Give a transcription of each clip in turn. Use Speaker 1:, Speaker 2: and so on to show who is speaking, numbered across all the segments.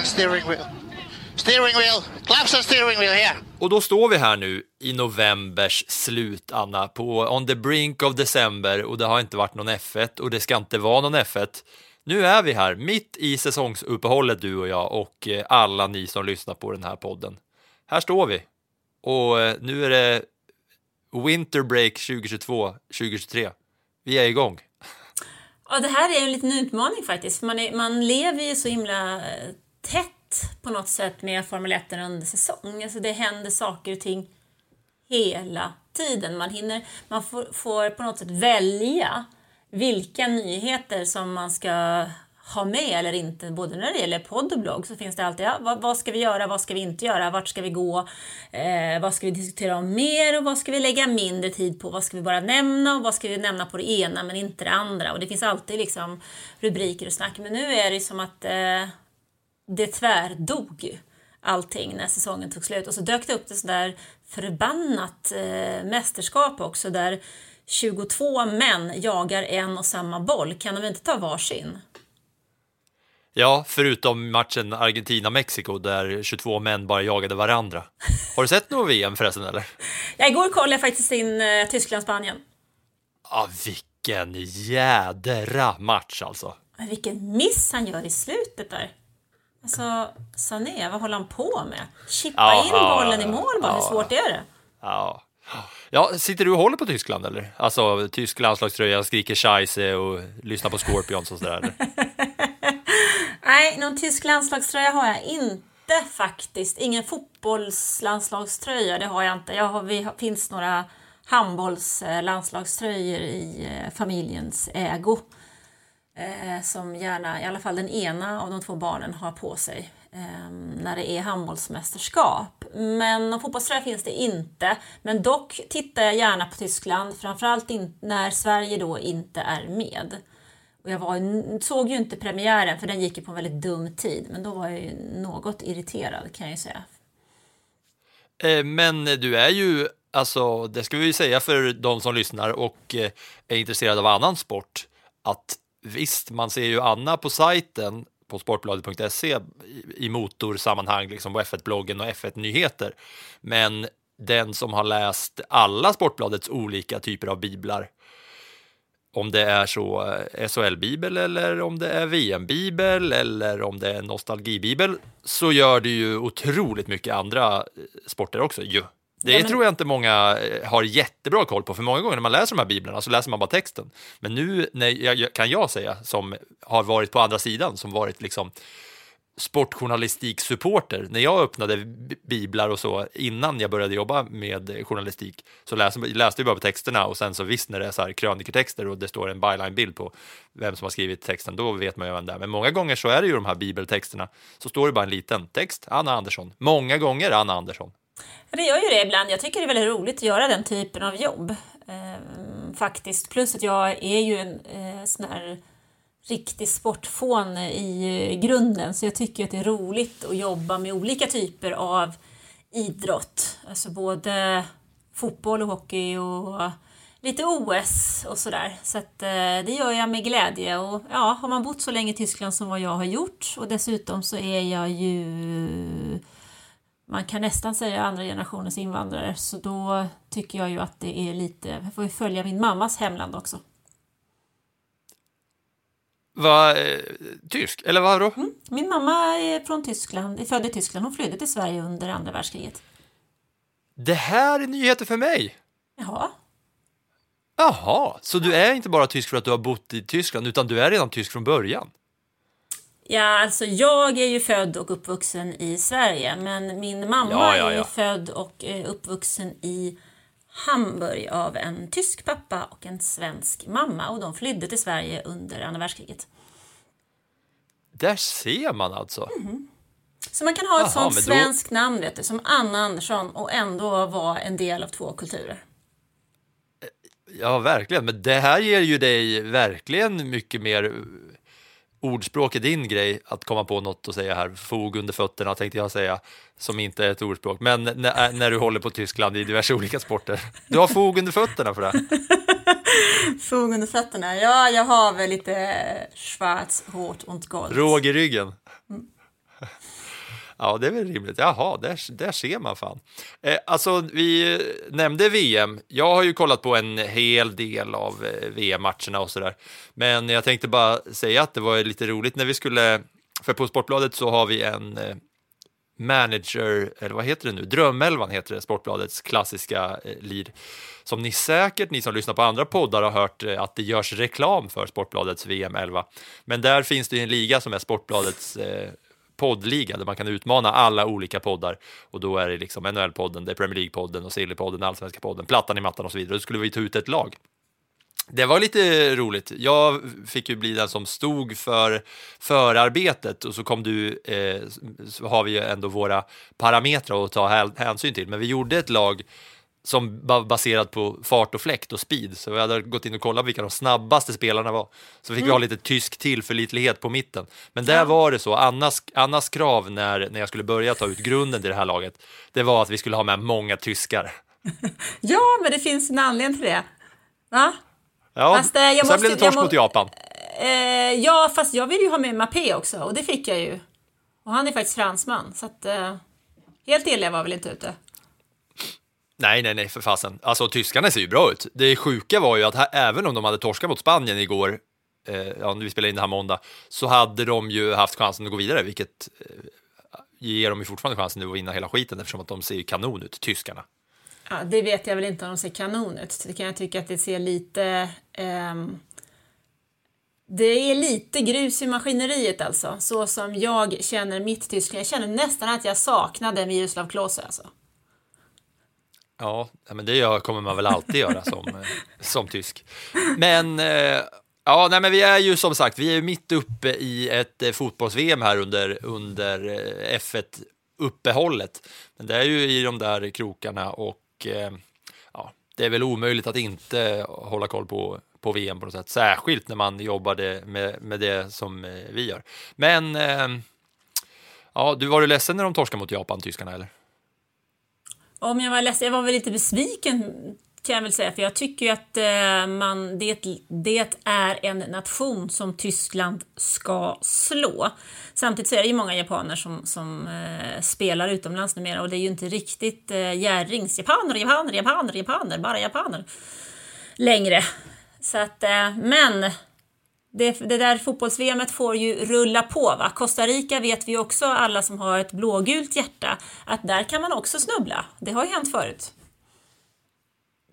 Speaker 1: and steering wheel. Steering wheel, claps and steering wheel here.
Speaker 2: Och då står vi här nu i novembers slut, Anna, på on the brink of december och det har inte varit någon F1 och det ska inte vara någon F1. Nu är vi här, mitt i säsongsuppehållet du och jag och eh, alla ni som lyssnar på den här podden. Här står vi och eh, nu är det Winter Break 2022-2023. Vi är igång.
Speaker 3: Ja, det här är en liten utmaning faktiskt. för Man, är, man lever ju så himla eh, tätt på något sätt med Formel 1 under säsong. Alltså det händer saker och ting hela tiden. Man, hinner, man får, får på något sätt välja vilka nyheter som man ska ha med eller inte. Både när det gäller podd och blogg så finns det alltid, ja, vad, vad ska vi göra, vad ska vi inte göra, vart ska vi gå, eh, vad ska vi diskutera om mer och vad ska vi lägga mindre tid på, vad ska vi bara nämna och vad ska vi nämna på det ena men inte det andra. Och det finns alltid liksom rubriker och snack. Men nu är det som att eh, det tvärdog allting när säsongen tog slut och så dök det upp ett sådär förbannat eh, mästerskap också där 22 män jagar en och samma boll. Kan de inte ta varsin?
Speaker 2: Ja, förutom matchen Argentina-Mexiko där 22 män bara jagade varandra. Har du sett något VM förresten eller?
Speaker 3: Ja, igår kollade jag faktiskt in eh, Tyskland-Spanien.
Speaker 2: Ja, vilken jädra match alltså.
Speaker 3: Men Vilken miss han gör i slutet där. Alltså, Sané, vad håller han på med? Chippa
Speaker 2: Ja,
Speaker 3: in
Speaker 2: ja,
Speaker 3: bollen i
Speaker 2: ja,
Speaker 3: mål bara, hur svårt är det?
Speaker 2: Ja. ja, sitter du och håller på Tyskland eller? Alltså tysk landslagströja, skriker scheisse och lyssnar på Scorpions och sådär.
Speaker 3: Nej, någon tysk landslagströja har jag inte faktiskt. Ingen fotbollslandslagströja, det har jag inte. Jag har, vi finns några handbollslandslagströjor i eh, familjens ägo. Eh, som gärna, i alla fall den ena av de två barnen har på sig eh, när det är handbollsmästerskap. Men någon fotbollströja finns det inte. Men dock tittar jag gärna på Tyskland, framförallt in, när Sverige då inte är med. Och jag var, såg ju inte premiären för den gick ju på en väldigt dum tid. Men då var jag ju något irriterad kan jag ju säga.
Speaker 2: Eh, men du är ju, alltså det ska vi ju säga för de som lyssnar och eh, är intresserade av annan sport, att visst, man ser ju Anna på sajten på sportbladet.se i- motorsammanhang, liksom på F1-bloggen och F1-nyheter. Men den som har läst alla Sportbladets olika typer av biblar, om det är så eh, SHL-bibel eller om det är VM-bibel eller om det är nostalgibibel så gör det ju otroligt mycket andra eh, sporter också ju. Det
Speaker 3: Ja, men-
Speaker 2: tror jag inte många eh, har jättebra koll på, för många gånger när man läser de här biblarna så läser man bara texten. Men nu när jag, kan jag säga, som har varit på andra sidan, som varit liksom sportjournalistiksupporter. När jag öppnade bi- biblar och så innan jag började jobba med journalistik så läste, läste jag bara på texterna och sen så visst när det är så här kröniketexter och det står en byline-bild på vem som har skrivit texten, då vet man ju vem det är. Men många gånger så är det ju de här bibeltexterna, så står det bara en liten text, Anna Andersson. Många gånger Anna Andersson.
Speaker 3: Det gör ju det ibland. Jag tycker det är väldigt roligt att göra den typen av jobb. Ehm, faktiskt. Plus att jag är ju en eh, sån här riktig sportfån i eh, grunden. Så jag tycker att det är roligt att jobba med olika typer av idrott. Alltså både fotboll och hockey och lite OS och sådär. Så att, eh, det gör jag med glädje. Och ja, har man bott så länge i Tyskland som vad jag har gjort och dessutom så är jag ju man kan nästan säga andra generationens invandrare, så då tycker jag ju att det är lite, jag får ju följa min mammas hemland också.
Speaker 2: Va, eh, tysk, eller vadå?
Speaker 3: Min mamma är från Tyskland, är född i Tyskland. Hon flydde till Sverige under andra världskriget.
Speaker 2: Det här är nyheter för mig.
Speaker 3: Jaha.
Speaker 2: Jaha, så du är inte bara tysk för att du har bott i Tyskland, utan du är redan tysk från början?
Speaker 3: Ja, alltså jag är ju född och uppvuxen i Sverige, men min mamma
Speaker 2: Ja, ja,
Speaker 3: är
Speaker 2: ja.
Speaker 3: född och uppvuxen i Hamburg av en tysk pappa och en svensk mamma och de flydde till Sverige under andra världskriget.
Speaker 2: Där ser man alltså.
Speaker 3: Så man kan ha ett
Speaker 2: Jaha,
Speaker 3: sånt
Speaker 2: då-
Speaker 3: svenskt namn, vet du, som Anna Andersson och ändå vara en del av två kulturer.
Speaker 2: Ja, verkligen. Men det här ger ju dig verkligen mycket mer ordspråk i din grej att komma på något att säga här. Fog under fötterna tänkte jag säga, som inte är ett ordspråk. Men när, när du håller på Tyskland i diverse olika sporter. Du har fog under fötterna för det.
Speaker 3: Fog under fötterna, ja, jag har väl lite schwarz, hårt och gold.
Speaker 2: Råg i ryggen. Ja, det är väl rimligt. Jaha, där, där ser man fan. Eh, alltså, vi nämnde VM. Jag har ju kollat på en hel del av eh, VM-matcherna och sådär. Men jag tänkte bara säga att det var lite roligt när vi skulle, för på Sportbladet så har vi en eh, manager, eller vad heter det nu? Drömelvan heter det, Sportbladets klassiska eh, lead. Som ni säkert, ni som lyssnar på andra poddar, har hört eh, att det görs reklam för Sportbladets VM 11. Men där finns det ju en liga som är Sportbladets eh, poddliga där man kan utmana alla olika poddar och då är det liksom NHL-podden, det är Premier League-podden och Silly-podden, Allsvenska podden, Plattan i mattan och så vidare. Då skulle vi ta ut ett lag. Det var lite roligt. Jag fick ju bli den som stod för förarbetet och så kom du, eh, så har vi ju ändå våra parametrar att ta hänsyn till. Men vi gjorde ett lag som var baserat på fart och fläkt och speed. Så vi hade gått in och kollat vilka de snabbaste spelarna var. Så fick vi ha lite tysk tillförlitlighet på mitten. Men där var det så, Annas, Annas krav när, när jag skulle börja ta ut grunden till det här laget, det var att vi skulle ha med många tyskar.
Speaker 3: Ja, men det finns en anledning till det. Va?
Speaker 2: Ja,
Speaker 3: Fast, eh, jag
Speaker 2: sen
Speaker 3: måste-
Speaker 2: blev det torsk
Speaker 3: må-
Speaker 2: mot Japan.
Speaker 3: Eh, ja, fast jag vill ju ha med Mappé också och det fick jag ju. Och han är faktiskt fransman, så att eh, helt illa var väl inte ute.
Speaker 2: Nej, nej, nej, för fasen. Alltså, tyskarna ser ju bra ut. Det sjuka var ju att här, även om de hade torskat mot Spanien igår, eh, ja, nu vi spelar in det här måndag, så hade de ju haft chansen att gå vidare, vilket eh, ger dem ju fortfarande chansen nu att vinna hela skiten eftersom att de ser ju kanon ut, tyskarna.
Speaker 3: Ja, det vet jag väl inte om de ser kanon ut. Det kan jag tycka att det ser lite... ehm, det är lite grus i maskineriet alltså, så som jag känner mitt Tyskland. Jag känner nästan att jag saknade Miroslav Klose alltså.
Speaker 2: Ja, men det gör, kommer man väl alltid göra som, eh, som tysk. Men, eh, ja, nej, men vi är ju som sagt, vi är ju mitt uppe i ett eh, fotbolls-VM här under, under F1-uppehållet. Men det är ju i de där krokarna och ja, det är väl omöjligt att inte hålla koll på, på VM på något sätt, särskilt när man jobbade med, med det som vi gör. Men, ja, du var du ledsen när de torskade mot Japan, tyskarna, eller?
Speaker 3: Om jag var ledsen, jag var väl lite besviken kan jag väl säga, för jag tycker ju att eh, man, det, det är en nation som Tyskland ska slå. Samtidigt så är det ju många japaner som, som eh, spelar utomlands numera och det är ju inte riktigt eh, Jerrings japaner, japaner, japaner, japaner, bara japaner längre. Så att, eh, men det, det där fotbolls får ju rulla på. Va? Costa Rica vet vi också, alla som har ett blågult hjärta, att där kan man också snubbla. Det har ju hänt förut.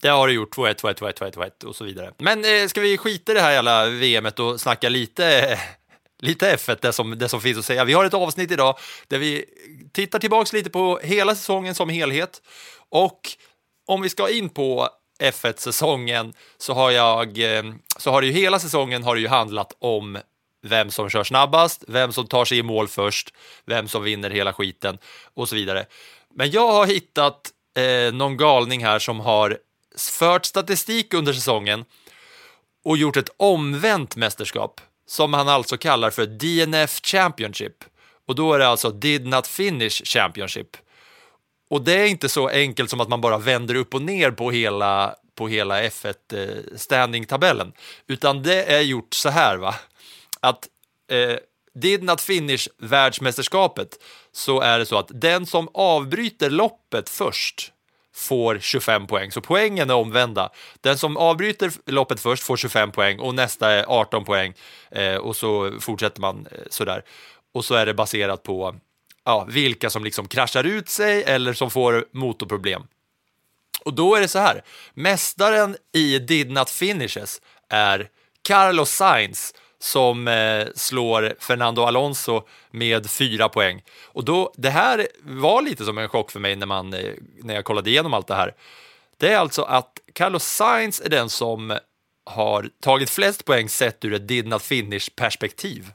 Speaker 2: Det har det gjort, 2-1, 2-1, 2-1, 2-1, 2-1 och så vidare. Men eh, ska vi skita i det här jävla VMet och snacka lite, lite F1, det som, det som finns att säga. Vi har ett avsnitt idag där vi tittar tillbaks lite på hela säsongen som helhet. Och om vi ska in på F1-säsongen så har jag, eh, så har det ju hela säsongen har det ju handlat om vem som kör snabbast, vem som tar sig i mål först, vem som vinner hela skiten och så vidare. Men jag har hittat eh, någon galning här som har fört statistik under säsongen och gjort ett omvänt mästerskap som han alltså kallar för DNF Championship. Och då är det alltså Did Not Finish Championship. Och det är inte så enkelt som att man bara vänder upp och ner på hela, på hela F1 eh, standing-tabellen, utan det är gjort så här va, att eh, did not finish världsmästerskapet så är det så att den som avbryter loppet först får 25 poäng. Så poängen är omvända. Den som avbryter loppet först får 25 poäng och nästa är 18 poäng eh, och så fortsätter man eh, sådär. Och så är det baserat på ja, vilka som liksom kraschar ut sig eller som får motorproblem. Och då är det så här, mästaren i Did Not Finishes är Carlos Sainz som eh, slår Fernando Alonso med fyra poäng. Och då, det här var lite som en chock för mig när, man, eh, när jag kollade igenom allt det här. Det är alltså att Carlos Sainz är den som har tagit flest poäng sett ur ett did not finish perspektiv.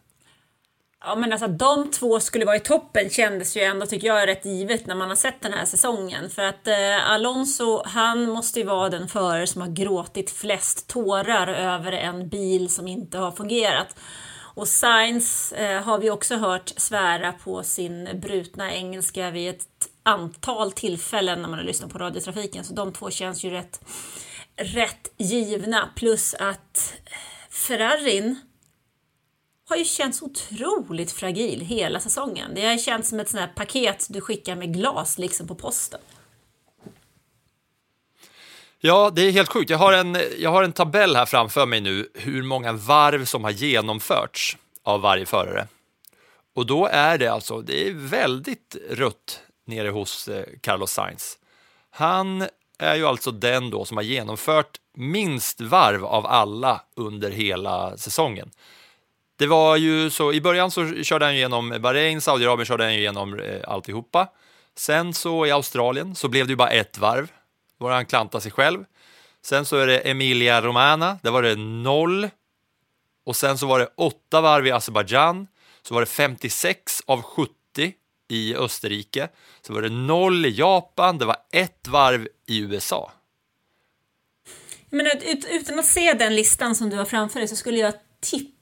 Speaker 3: Ja men alltså de två skulle vara i toppen kändes ju ändå tycker jag är rätt givet när man har sett den här säsongen. För att eh, Alonso, han måste ju vara den förare som har gråtit flest tårar över en bil som inte har fungerat. Och Sainz eh, har vi också hört svära på sin brutna engelska vid ett antal tillfällen när man har lyssnat på radiotrafiken. Så de två känns ju rätt, rätt givna. Plus att eh, Ferrarin har ju känts otroligt fragil hela säsongen. Det har känts som ett sånt här paket du skickar med glas liksom på posten.
Speaker 2: Ja, det är helt sjukt. Jag har, en, jag har en tabell här framför mig nu hur många varv som har genomförts av varje förare. Och då är det alltså, det är väldigt rött nere hos eh, Carlos Sainz. Han är ju alltså den då som har genomfört minst varv av alla under hela säsongen. Det var ju så, i början så körde han genom Bahrain, Saudiarabien körde han igenom eh, alltihopa. Sen så i Australien så blev det ju bara ett varv, då var han klanta sig själv. Sen så är det Emilia Romana, där var det noll. Och sen så var det åtta varv i Azerbajdzjan, så var det 56 av 70 i Österrike, så var det noll i Japan, det var ett varv i USA.
Speaker 3: Men ut, utan att se den listan som du har framför dig så skulle jag tippa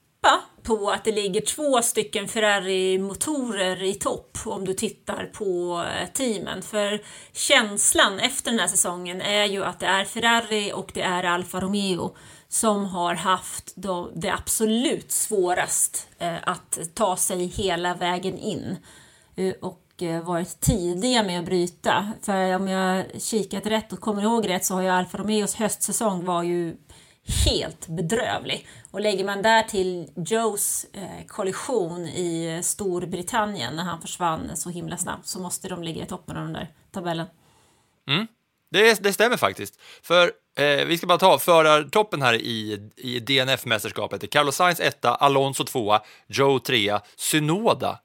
Speaker 3: på att det ligger två stycken Ferrari-motorer i topp om du tittar på eh, teamen. För känslan efter den här säsongen är ju att det är Ferrari och det är Alfa Romeo som har haft det absolut svårast eh, att ta sig hela vägen in eh, och varit tidiga med att bryta. För om jag kikat rätt och kommer ihåg rätt så har ju Alfa Romeos höstsäsong var ju helt bedrövlig. Och lägger man där till Joes eh, kollision i Storbritannien när han försvann så himla snabbt så måste de ligga i toppen av den där tabellen.
Speaker 2: Mm. Det, det stämmer faktiskt. För eh, vi ska bara ta förartoppen här i, i DNF-mästerskapet. Carlos Sainz 1, Alonso 2, Joe 3, Synoda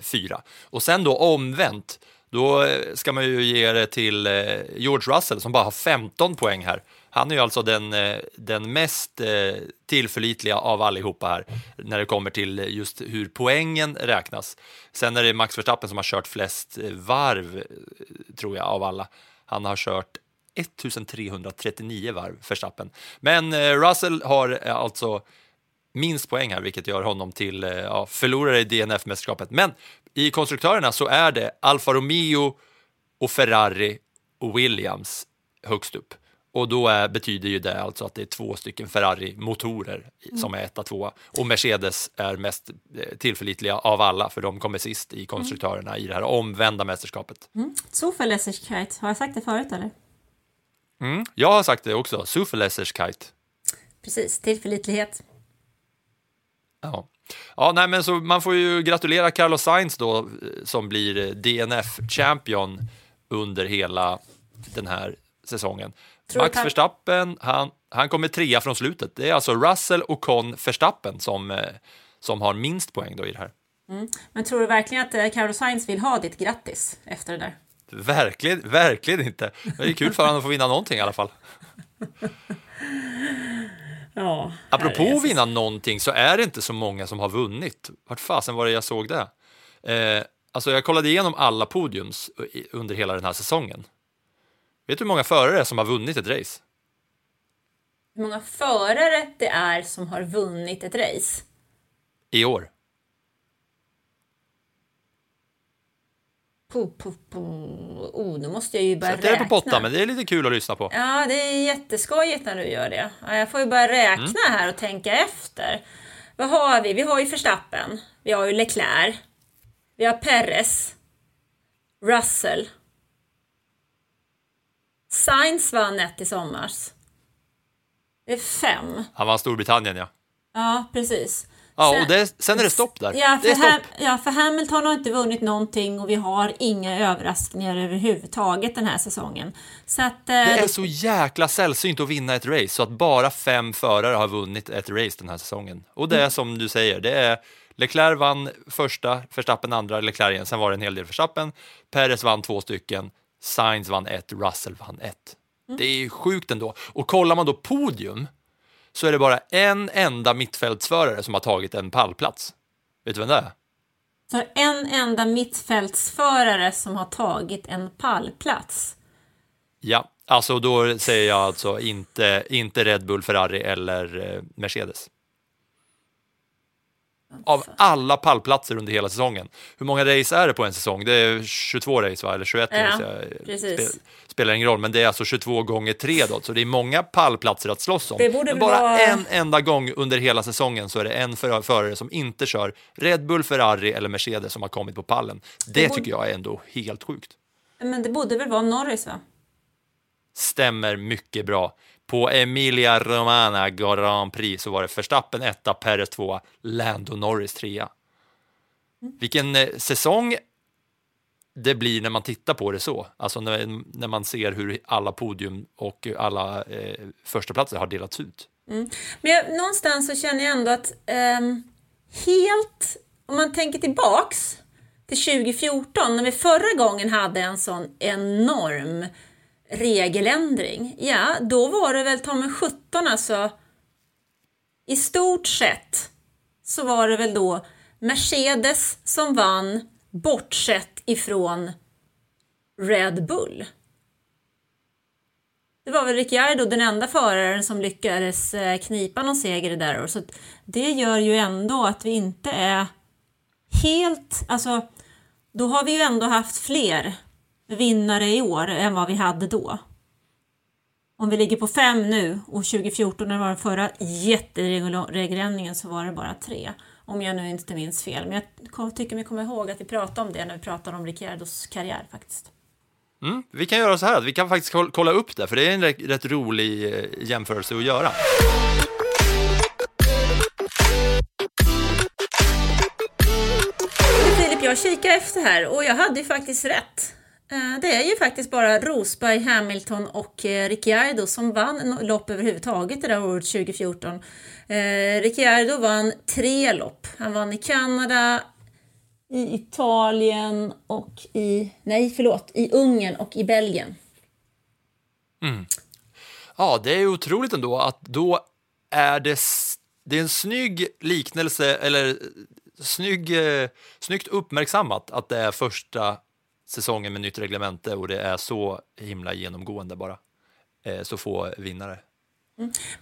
Speaker 2: 4. Eh, och sen då omvänt, då eh, ska man ju ge det till eh, George Russell som bara har 15 poäng här. Han är ju alltså den, eh, den mest eh, tillförlitliga av allihopa här när det kommer till just hur poängen räknas. Sen är det Max Verstappen som har kört flest eh, varv, tror jag, av alla. Han har kört 1339 varv, Verstappen. Men Russell har alltså minst poäng här, vilket gör honom till ja, förlorare i DNF-mästerskapet. Men i konstruktörerna så är det Alfa Romeo och Ferrari och Williams högst upp. Och då är, betyder ju det alltså att det är två stycken Ferrari-motorer som är etta, tvåa. Och Mercedes är mest eh, tillförlitliga av alla, för de kommer sist i konstruktörerna mm. i det här omvända mästerskapet.
Speaker 3: Mm. Zuverlässigkeit, har jag sagt det förut eller?
Speaker 2: Mm, jag har sagt det också, Zuverlässigkeit.
Speaker 3: Precis, tillförlitlighet.
Speaker 2: Ja. Ja, nej, men så man får ju gratulera Carlos Sainz då, eh, som blir DNF-champion under hela den här säsongen. Tror Max kan... Verstappen, han, han kommer trea från slutet. Det är alltså Russell och Con Verstappen som, eh, som har minst poäng då i det här.
Speaker 3: Mm. Men tror du verkligen att eh, Carlos Sainz vill ha ditt grattis efter det där?
Speaker 2: Verkligen, verkligen inte. Det är kul för honom att få vinna någonting i alla fall.
Speaker 3: Ja,
Speaker 2: Apropå att vinna någonting så är det inte så många som har vunnit. Vart fasen var det jag såg det? Eh, alltså jag kollade igenom alla podiums under hela den här säsongen. Vet du hur många förare som har vunnit ett race?
Speaker 3: Hur många förare det är som har vunnit ett race?
Speaker 2: I år.
Speaker 3: Po, po, po. Oh, nu måste jag ju börja
Speaker 2: Sätter
Speaker 3: räkna.
Speaker 2: på potta, men det är lite kul att lyssna på.
Speaker 3: Ja, det är jätteskojigt när du gör det. Jag får ju börja räkna mm. här och tänka efter. Vad har vi? Vi har ju Verstappen. Vi har ju Leclerc. Vi har Perez. Russell. Sainz vann ett i somras. Det är fem.
Speaker 2: Han vann Storbritannien, ja.
Speaker 3: Ja, precis.
Speaker 2: Ja,
Speaker 3: Sen-
Speaker 2: och det, sen är det stopp där.
Speaker 3: Ja för, Ham,
Speaker 2: stopp.
Speaker 3: ja, för Hamilton har inte vunnit någonting och vi har inga överraskningar överhuvudtaget den här säsongen. Så att, eh,
Speaker 2: Det är så jäkla sällsynt att vinna ett race så att bara fem förare har vunnit ett race den här säsongen. Och det är som du säger, det är Leclerc vann första, Verstappen andra, Leclerc igen, sen var det en hel del Verstappen, Perez vann två stycken, Sainz vann ett, Russell vann ett. Det är sjukt ändå. Och kollar man då podium så är det bara en enda mittfältsförare som har tagit en pallplats. Vet du vem det är?
Speaker 3: så en enda mittfältsförare som har tagit en pallplats.
Speaker 2: Ja, alltså då säger jag alltså inte, inte Red Bull, Ferrari eller eh, Mercedes. Av alla pallplatser under hela säsongen. Hur många race är det på en säsong? Det är 22 race va? Eller 21
Speaker 3: Ja,
Speaker 2: race? Jag-
Speaker 3: precis.
Speaker 2: spe- Spelar ingen roll, men det är alltså 22 gånger 3 då, så det är många pallplatser att slåss om.
Speaker 3: Det
Speaker 2: men bara
Speaker 3: vara-
Speaker 2: en enda gång under hela säsongen så är det en för- förare som inte kör Red Bull, Ferrari eller Mercedes som har kommit på pallen. Det
Speaker 3: borde-
Speaker 2: tycker jag är ändå helt sjukt.
Speaker 3: Men det borde väl vara Norris va?
Speaker 2: stämmer mycket bra. På Emilia Romana Grand Prix så var det Verstappen etta, Perez tvåa, Lando Norris trea. Vilken eh, säsong det blir när man tittar på det så. Alltså när, när man ser hur alla podium och alla eh, första platser har delats ut.
Speaker 3: Men jag, någonstans så känner jag ändå att ehm, helt, om man tänker tillbaks till 2014 när vi förra gången hade en sån enorm regeländring. Ja, då var det väl ta mig 17 alltså. I stort sett så var det väl då Mercedes som vann bortsett ifrån Red Bull. Det var väl Ricciardo den enda föraren som lyckades eh, knipa någon seger i där. Så det gör ju ändå att vi inte är helt... Alltså, då har vi ju ändå haft fler vinnare i år än vad vi hade då. Om vi ligger på fem nu och 2014 när det var den förra jätteregeländringen så var det bara tre. Om jag nu inte minns fel. Men jag tycker mig komma ihåg att vi pratade om det när vi pratade om Ricciardos karriär faktiskt.
Speaker 2: Mm. Vi kan göra så här att vi kan faktiskt koll- kolla upp det, för det är en rätt, rätt rolig eh, jämförelse att göra.
Speaker 3: Filip, jag kikade efter här och jag hade ju faktiskt rätt. Eh, det är ju faktiskt bara Rosberg, Hamilton och eh, Ricciardo som vann lopp överhuvudtaget det där året 2014. Eh, Ricciardo vann tre lopp. Han vann i Kanada, i Italien och i... Nej, förlåt. I Ungern och i Belgien. Mm.
Speaker 2: Ja, det är otroligt ändå att då är det, det är en snygg liknelse, eller snygg, eh, snyggt uppmärksammat att det är första säsongen med nytt reglemente och det är så himla genomgående bara. Eh, Så få vinnare.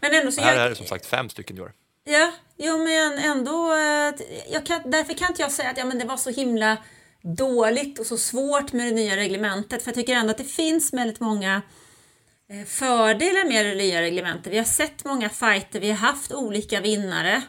Speaker 3: Men ändå så...
Speaker 2: Här
Speaker 3: jag-
Speaker 2: är det som sagt fem stycken i år.
Speaker 3: Ja, jo men ändå. eh, Jag kan, därför kan inte jag säga att ja, men det var så himla dåligt och så svårt med det nya reglementet. För jag tycker ändå att det finns väldigt många eh, fördelar med det nya reglementet. Vi har sett många fighter, vi har haft olika vinnare.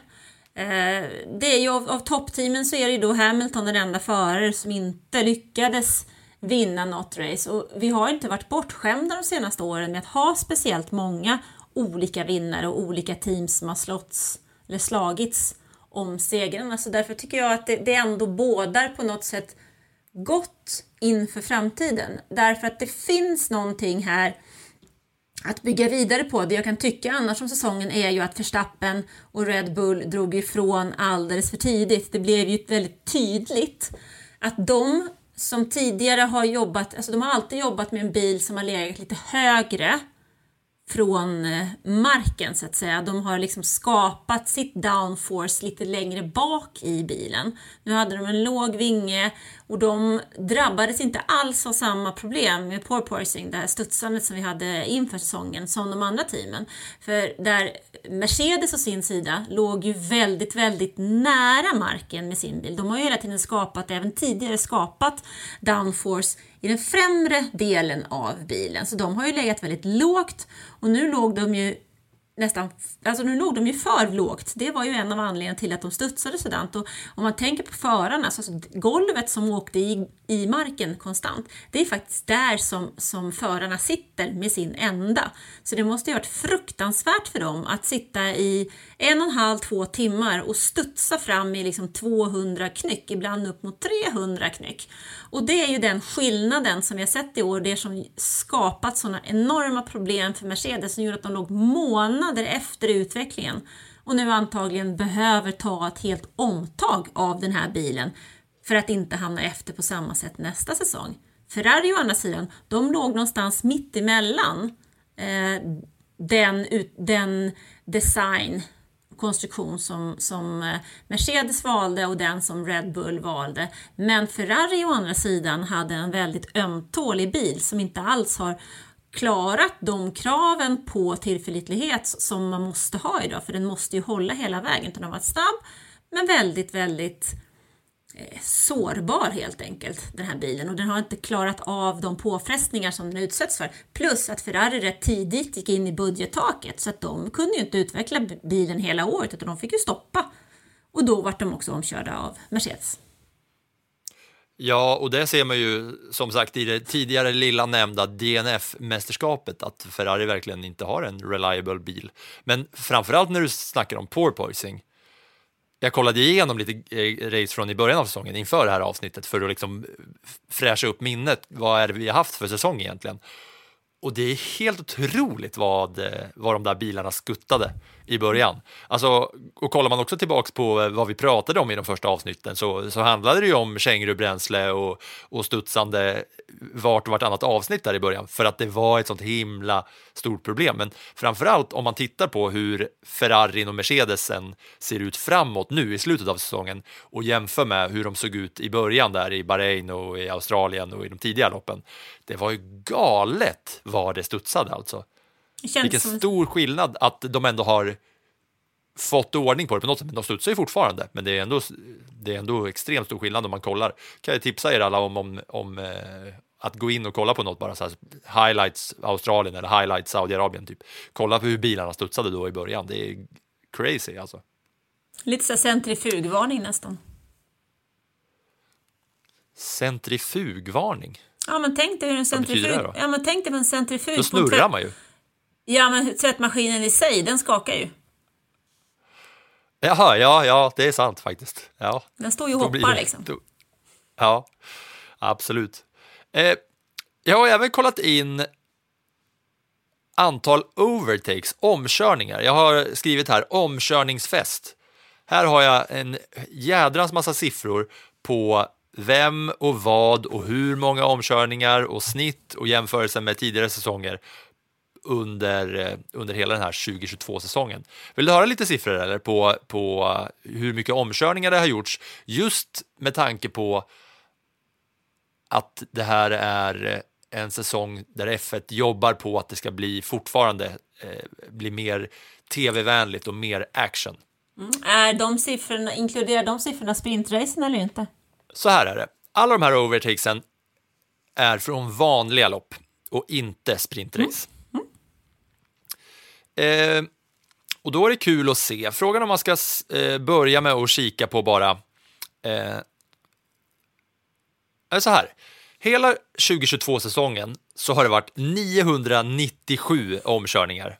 Speaker 3: Eh, det är ju av, av toppteamen så är det ju då Hamilton den enda förare som inte lyckades vinna något race. Och vi har inte varit bortskämda de senaste åren med att ha speciellt många olika vinnare och olika teams som har slåtts, eller slagits om segrarna. Så alltså därför tycker jag att det, det ändå bådar på något sätt gott inför framtiden. Därför att det finns någonting här att bygga vidare på. Det jag kan tycka annars om säsongen är ju att Verstappen och Red Bull drog ifrån alldeles för tidigt. Det blev ju väldigt tydligt att de som tidigare har jobbat, alltså de har alltid jobbat med en bil som har legat lite högre från eh, marken så att säga. De har liksom skapat sitt downforce lite längre bak i bilen. Nu hade de en låg vinge och de drabbades inte alls av samma problem med porpoising, det här studsandet som vi hade inför säsongen, som de andra teamen. För där Mercedes å sin sida låg ju väldigt, väldigt nära marken med sin bil. De har ju hela tiden skapat, även tidigare skapat downforce i den främre delen av bilen. Så de har ju legat väldigt lågt och nu låg de ju nästan, alltså nu låg de ju för lågt. Det var ju en av anledningarna till att de studsade sådant. Och om man tänker på förarna, alltså golvet som åkte i, i marken konstant, det är faktiskt där som, som förarna sitter med sin ända. Så det måste ju ha varit fruktansvärt för dem att sitta i en och en halv, två timmar och studsa fram i liksom 200 knyck, ibland upp mot 300 knyck. Och det är ju den skillnaden som vi har sett i år, det som skapat sådana enorma problem för Mercedes som gjorde att de låg månader efter utvecklingen och nu antagligen behöver ta ett helt omtag av den här bilen för att inte hamna efter på samma sätt nästa säsong. Ferrari å andra sidan, de låg någonstans mitt emellan eh, den, den design konstruktion som, som eh, Mercedes valde och den som Red Bull valde. Men Ferrari å andra sidan hade en väldigt ömtålig bil som inte alls har klarat de kraven på tillförlitlighet som man måste ha idag, för den måste ju hålla hela vägen. Den har varit snabb, men väldigt, väldigt eh, sårbar helt enkelt, den här bilen. Och den har inte klarat av de påfrestningar som den utsätts för. Plus att Ferrari rätt tidigt gick in i budgettaket så att de kunde ju inte utveckla bilen hela året utan de fick ju stoppa. Och då vart de också omkörda av Mercedes.
Speaker 2: Ja, och det ser man ju som sagt i det tidigare lilla nämnda DNF-mästerskapet att Ferrari verkligen inte har en reliable bil. Men framförallt när du snackar om porpoising jag kollade igenom lite eh, race från i början av säsongen inför det här avsnittet för att liksom fräscha upp minnet. Vad är det vi har haft för säsong egentligen? Och det är helt otroligt vad, eh, vad de där bilarna skuttade i början. Alltså, och kollar man också tillbaks på eh, vad vi pratade om i de första avsnitten så, så handlade det ju om kängurubränsle och, och studsande vart och vartannat avsnitt där i början för att det var ett sånt himla stort problem. Men framförallt om man tittar på hur Ferrarin och Mercedesen ser ut framåt nu i slutet av säsongen och jämför med hur de såg ut i början där i Bahrain och i Australien och i de tidiga loppen. Det var ju galet vad det studsade alltså. Vilken som... stor skillnad att de ändå har fått ordning på det på något sätt, men de studsar ju fortfarande. Men det är ändå, det är ändå extremt stor skillnad om man kollar. Kan jag tipsa er alla om, om, om eh, att gå in och kolla på något bara så här, highlights Australien eller highlights Saudiarabien typ. Kolla på hur bilarna studsade då i början. Det är crazy alltså.
Speaker 3: Lite så centrifugvarning nästan.
Speaker 2: Centrifugvarning?
Speaker 3: Ja, men tänk dig hur en centrifug... Ja, men tänk dig en centrifug...
Speaker 2: Då snurrar man ju.
Speaker 3: Ja, men tvättmaskinen i sig, den skakar ju.
Speaker 2: Jaha, ja, ja, det är sant faktiskt. Ja.
Speaker 3: Den står ju och hoppar det, liksom. Då,
Speaker 2: ja, absolut. Eh, jag har även kollat in antal overtakes, omkörningar. Jag har skrivit här omkörningsfest. Här har jag en jädrans massa siffror på vem och vad och hur många omkörningar och snitt och jämförelse med tidigare säsonger under, eh, under hela den här 2022-säsongen. Vill du höra lite siffror eller på, på hur mycket omkörningar det har gjorts just med tanke på att det här är en säsong där F1 jobbar på att det ska bli fortfarande eh, bli mer tv-vänligt och mer action.
Speaker 3: Mm. Är de siffrorna, inkluderar de siffrorna sprintracen eller inte?
Speaker 2: Så här är det. Alla de här overtakesen är från vanliga lopp och inte sprintrace. Mm. Eh, och då är det kul att se. Frågan om man ska eh, börja med att kika på bara eh, är så här. Hela 2022-säsongen så har det varit 997 omkörningar.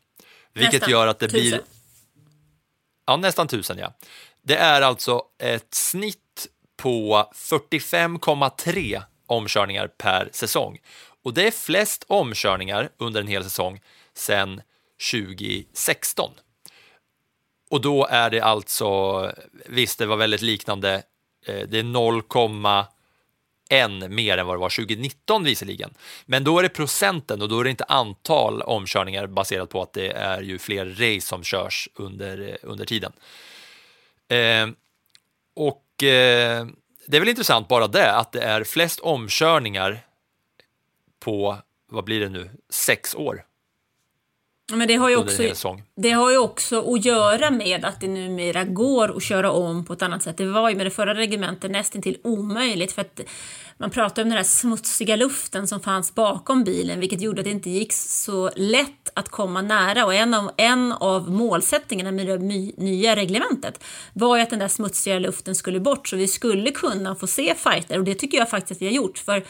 Speaker 2: Vilket nästan gör att det tusen. blir... Ja, nästan tusen ja. Det är alltså ett snitt på 45,3 omkörningar per säsong. Och det är flest omkörningar under en hel säsong sedan 2016. Och då är det alltså, visst det var väldigt liknande, eh, det är 0,1 mer än vad det var 2019 visserligen. Men då är det procenten och då är det inte antal omkörningar baserat på att det är ju fler race som körs under, eh, under tiden. Eh, och eh, det är väl intressant bara det, att det är flest omkörningar på, vad blir det nu, sex år.
Speaker 3: Men det har, ju också, det har ju också att göra med att det numera går att köra om på ett annat sätt. Det var ju med det förra reglementet nästintill omöjligt för att man pratar om den här smutsiga luften som fanns bakom bilen vilket gjorde att det inte gick så lätt att komma nära. Och en av, en av målsättningarna med det nya reglementet var ju att den där smutsiga luften skulle bort så vi skulle kunna få se fighter. Och det tycker jag faktiskt att vi har gjort. För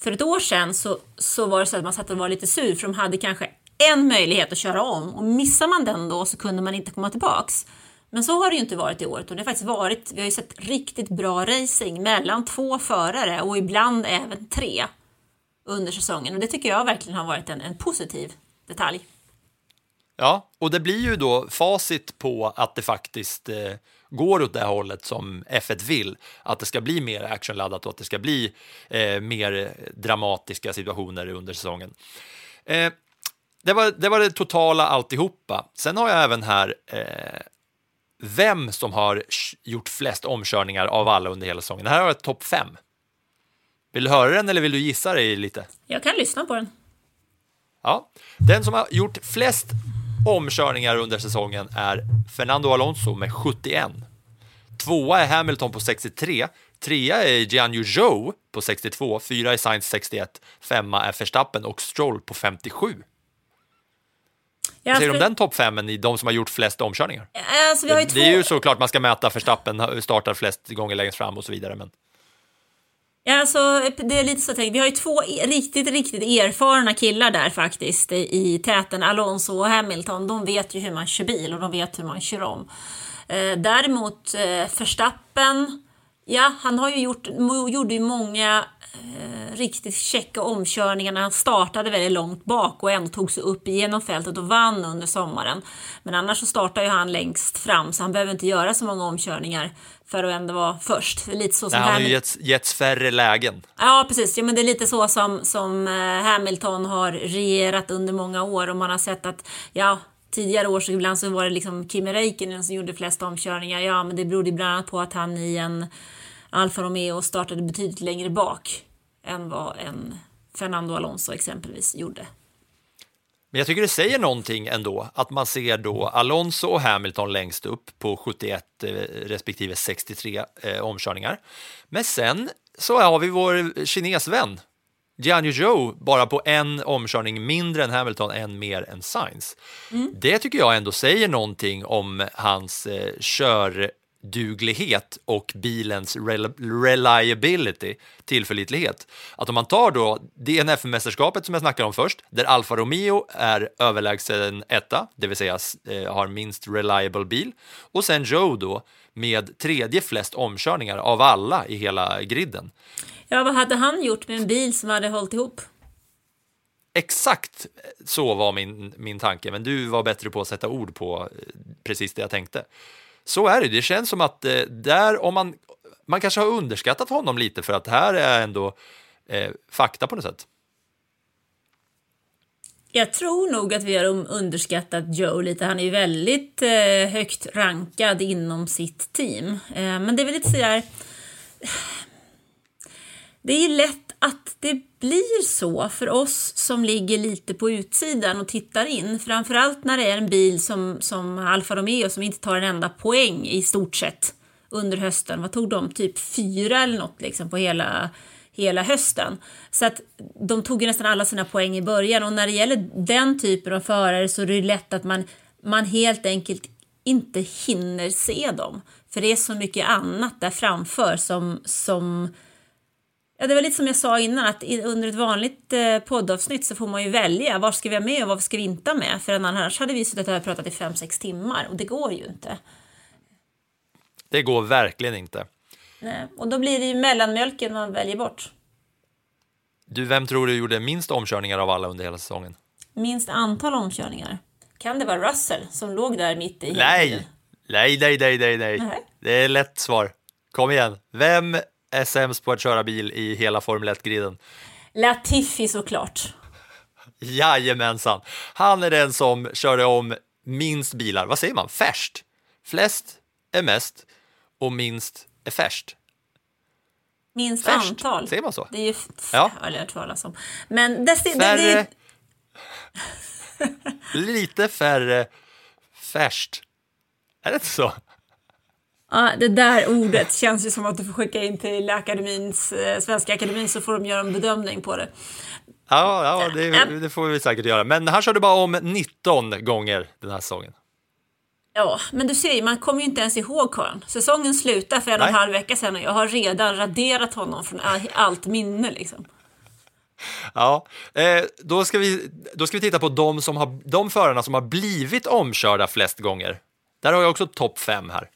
Speaker 3: för ett år sedan så, så var det så att man satt och var lite sur för de hade kanske en möjlighet att köra om och missar man den då så kunde man inte komma tillbaks. Men så har det ju inte varit i år utan det har faktiskt varit, vi har ju sett riktigt bra racing mellan två förare och ibland även tre under säsongen och det tycker jag verkligen har varit en, en positiv detalj.
Speaker 2: Ja, och det blir ju då facit på att det faktiskt eh, går åt det hållet som F1 vill. Att det ska bli mer actionladdat och att det ska bli eh, mer dramatiska situationer under säsongen. Eh, det, var, det var det totala alltihopa. Sen har jag även här eh, vem som har gjort flest omkörningar av alla under hela säsongen. Här har jag topp fem. Vill du höra den eller vill du gissa dig lite?
Speaker 3: Jag kan lyssna på den.
Speaker 2: Ja, den som har gjort flest omkörningar under säsongen är Fernando Alonso med 71. Tvåa är Hamilton på 63. Trea är Yu Zhou på 62. Fyra är Sainz 61. Femma är Verstappen och Stroll på 57.
Speaker 3: Ja,
Speaker 2: Vad säger du om den topp femmen i de som har gjort flest omkörningar?
Speaker 3: Alltså,
Speaker 2: Det
Speaker 3: två...
Speaker 2: är ju såklart man ska mäta Verstappen startar flest gånger längst fram och så vidare. Men
Speaker 3: Ja, alltså, det är lite så tänkt. Vi har ju två e- riktigt, riktigt erfarna killar där faktiskt i- täten. Alonso och Hamilton. De vet ju hur man kör bil och de vet hur man kör om. Eh, däremot eh, Verstappen, ja, han har ju gjort, gjorde ju många eh, riktigt checka omkörningar när han startade väldigt långt bak och ändå tog sig upp igenom fältet och vann under sommaren. Men annars så startar ju han längst fram så han behöver inte göra så många omkörningar för att ändå vara först. Det är lite så som
Speaker 2: han har ju getts, getts färre lägen.
Speaker 3: Ja, precis. Ja, men det är lite så som, som eh, Hamilton har regerat under många år och man har sett att ja, tidigare år så ibland så var det liksom Kimi Räikkönen som gjorde flest omkörningar. Ja, men det berodde bland annat på att han i en Alfa Romeo startade betydligt längre bak än vad en Fernando Alonso exempelvis gjorde.
Speaker 2: Men jag tycker det säger någonting ändå att man ser då Alonso och Hamilton längst upp på 71 eh, respektive 63 eh, omkörningar. Men sen så har vi vår kinesvän Yu Zhou bara på en omkörning mindre än Hamilton, en mer än Sainz. Det tycker jag ändå säger någonting om hans eh, körduglighet och bilens rel- reliability, tillförlitlighet. Att om man tar då DNF-mästerskapet som jag snackade om först, där Alfa Romeo är överlägsen etta, det vill säga eh, har minst reliable bil, och sen Joe då med tredje flest omkörningar av alla i hela griden.
Speaker 3: Ja, vad hade han gjort med en bil som hade hållit ihop?
Speaker 2: Exakt så var min, min tanke, men du var bättre på att sätta ord på eh, precis det jag tänkte. Så är det, det känns som att eh, där, om man, man kanske har underskattat honom lite för att det här är ändå eh, fakta på något sätt.
Speaker 3: Jag tror nog att vi har um- underskattat Joe lite. Han är ju väldigt eh, högt rankad inom sitt team. Eh, men det är väl lite sådär... Det är ju lätt att det blir så för oss som ligger lite på utsidan och tittar in. Framförallt när det är en bil som, som Alfa Romeo som inte tar en enda poäng i stort sett under hösten. Vad tog de? Typ fyra eller något liksom på hela, hela hösten. Så att de tog ju nästan alla sina poäng i början och när det gäller den typen av förare så är det lätt att man, man helt enkelt inte hinner se dem. För det är så mycket annat där framför som, som Ja, det var lite som jag sa innan, att under ett vanligt eh, poddavsnitt så får man ju välja vad ska vi ha med och vad ska vi inte ha med. För annars hade vi suttit här och pratat i 5-6 timmar och det går ju inte.
Speaker 2: Det går verkligen inte.
Speaker 3: Nej. Och då blir det ju mellanmjölken man väljer bort.
Speaker 2: Du, vem tror du gjorde minst omkörningar av alla under hela säsongen?
Speaker 3: Minst antal omkörningar. Kan det vara Russell som låg där mitt i?
Speaker 2: Nej, nej, nej, nej, nej. Nej. Det är lätt svar. Kom igen. Vem är sämst på att köra bil i hela Formel 1-griden?
Speaker 3: Latifi såklart.
Speaker 2: Jajamensan. Han är den som körde om minst bilar. Vad säger man? Färst. Flest är mest och minst är färst.
Speaker 3: Minst
Speaker 2: Färst.
Speaker 3: antal.
Speaker 2: Säger man så?
Speaker 3: Det är ju
Speaker 2: Ja.
Speaker 3: har jag hört talas om. Men det, det,
Speaker 2: Färre. Lite färre färskt. Är det inte så?
Speaker 3: Ja, det där ordet känns ju som att du får skicka in till akademins, eh, Svenska Akademin så får de göra en bedömning på det.
Speaker 2: Ja, ja det, det får vi säkert göra. Men han körde bara om 19 gånger den här säsongen.
Speaker 3: Ja, men du ser ju, man kommer ju inte ens ihåg karln. Säsongen slutar för en och en halv vecka sedan och jag har redan raderat honom från all- allt minne liksom.
Speaker 2: Ja, eh, då, ska vi, då ska vi titta på de, som har, de förarna som har blivit omkörda flest gånger. Där har jag också topp fem här.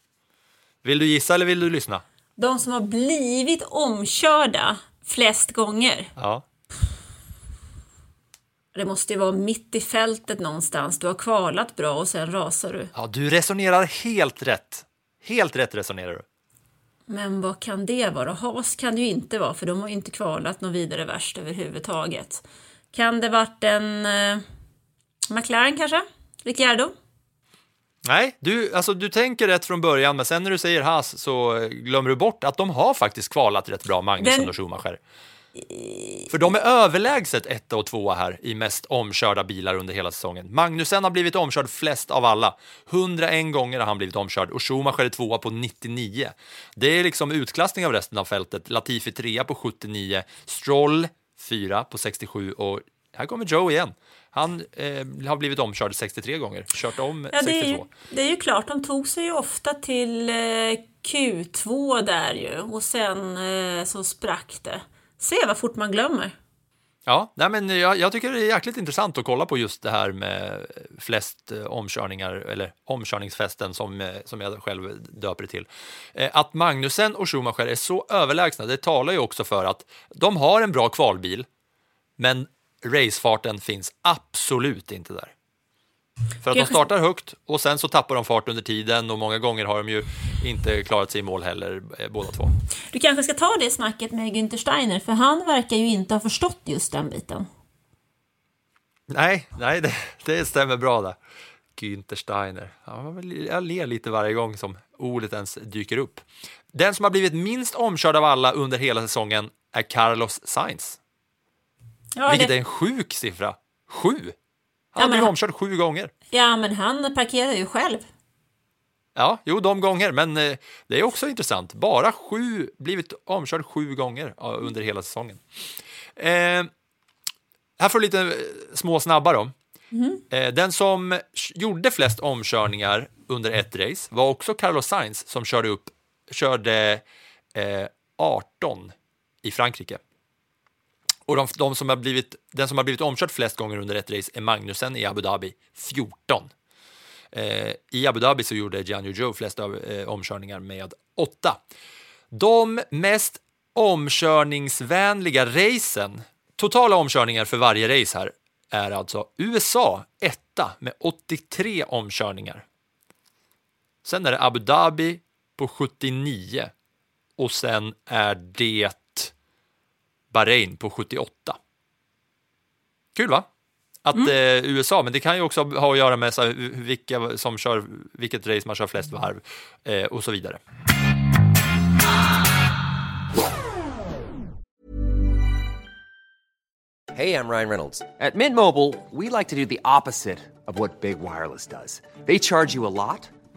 Speaker 2: Vill du gissa eller vill du lyssna?
Speaker 3: De som har blivit omkörda flest gånger.
Speaker 2: Ja.
Speaker 3: Det måste ju vara mitt i fältet någonstans. Du har kvalat bra och sen rasar du.
Speaker 2: ja, du resonerar helt rätt. Helt rätt resonerar du.
Speaker 3: Men vad kan det vara? Haas kan det ju inte vara för de har ju inte kvalat något vidare värst överhuvudtaget. Kan det varit en eh, McLaren kanske? Ricciardo?
Speaker 2: Nej, du, alltså, du tänker rätt från början, men sen när du säger Haas så glömmer du bort att de har faktiskt kvalat rätt bra, Magnusson
Speaker 3: Den-
Speaker 2: och Schumacher. För de är överlägset etta och tvåa här i mest omkörda bilar under hela säsongen. Magnussen har blivit omkörd flest av alla. 101 gånger har han blivit omkörd och Schumacher är tvåa på 99. Det är liksom utklassning av resten av fältet. Latifi trea på 79, Stroll fyra på 67 och här kommer Joe igen. Han eh, har blivit omkörd 63 gånger, kört om
Speaker 3: Ja, det,
Speaker 2: 62.
Speaker 3: är, det är ju klart, de tog sig ju ofta till eh, Q2 där ju och sen eh, så sprack det. Se vad fort man glömmer.
Speaker 2: Ja, nej men jag, jag tycker det är jäkligt intressant att kolla på just det här med flest eh, omkörningar, eller omkörningsfesten som, eh, som jag själv döper det till. Eh, att Magnussen och Schumacher är så överlägsna, det talar ju också för att de har en bra kvalbil, men racefarten finns absolut inte där. För att de startar högt och sen så tappar de fart under tiden och många gånger har de ju inte klarat sig i mål heller, eh, båda två.
Speaker 3: Du kanske ska ta det snacket med Günther Steiner för han verkar ju inte ha förstått just den biten.
Speaker 2: Nej, nej det, det stämmer bra där. Günther Steiner. Jag ler lite varje gång som ordet ens dyker upp. Den som har blivit minst omkörd av alla under hela säsongen är Carlos Sainz.
Speaker 3: Ja,
Speaker 2: vilket
Speaker 3: det-
Speaker 2: är en sjuk siffra. Sju! Han
Speaker 3: Ja,
Speaker 2: blivit
Speaker 3: han-
Speaker 2: omkörd sju gånger.
Speaker 3: ja, men han parkerar ju själv.
Speaker 2: Ja, jo, de gånger, men eh, det är också intressant. Bara sju, blivit omkörd sju gånger ja, under hela säsongen. Eh, här får du lite eh, små snabba då. Eh, den som gjorde flest omkörningar under ett race var också Carlos Sainz som körde upp, körde eh, 18 i Frankrike. Och de, de som har blivit, den som har blivit omkörd flest gånger under ett race är Magnussen i Abu Dhabi, 14. Eh, I Abu Dhabi så gjorde Gianni Joe flest av, eh, omkörningar med 8. De mest omkörningsvänliga racen, totala omkörningar för varje race här, är alltså USA etta med 83 omkörningar. Sen är det Abu Dhabi på 79 och sen är det Bahrain på 78. Kul va? Att eh, USA, men det kan ju också ha att göra med så här, vilka som kör, vilket race man kör flest varv eh, och så vidare.
Speaker 4: Hey, I'm Ryan Reynolds. At Mint Mobile, we like to do the opposite of what Big Wireless does. They charge you a lot,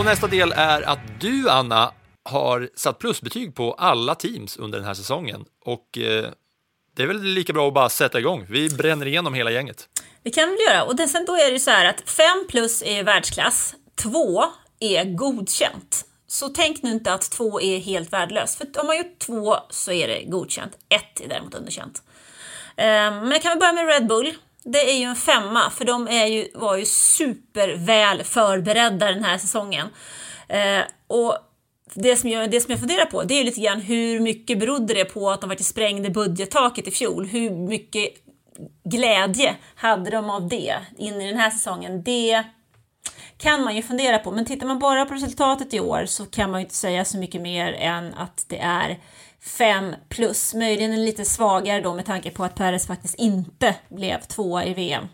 Speaker 2: Och nästa del är att du, Anna, har satt plusbetyg på alla teams under den här säsongen. Och eh, det är väl lika bra att bara sätta igång. Vi bränner igenom hela gänget.
Speaker 3: Det kan vi väl göra. Och det, sen då är det ju så här att 5 plus är världsklass, 2 är godkänt. Så tänk nu inte att 2 är helt värdelöst. För om man gjort 2 så är det godkänt. 1 är däremot underkänt. Ehm, Men jag kan väl börja med Red Bull. Det är ju en femma, för de är ju, var ju superväl förberedda den här säsongen. Eh, och det som, jag, det som jag funderar på, det är ju lite grann hur mycket berodde det på att de faktiskt sprängde budgettaket i fjol? Hur mycket glädje hade de av det in i den här säsongen? Det kan man ju fundera på. Men tittar man bara på resultatet i år så kan man ju inte säga så mycket mer än att det är 5 plus. Möjligen en lite svagare då med tanke på att Perez faktiskt inte blev tvåa i VM.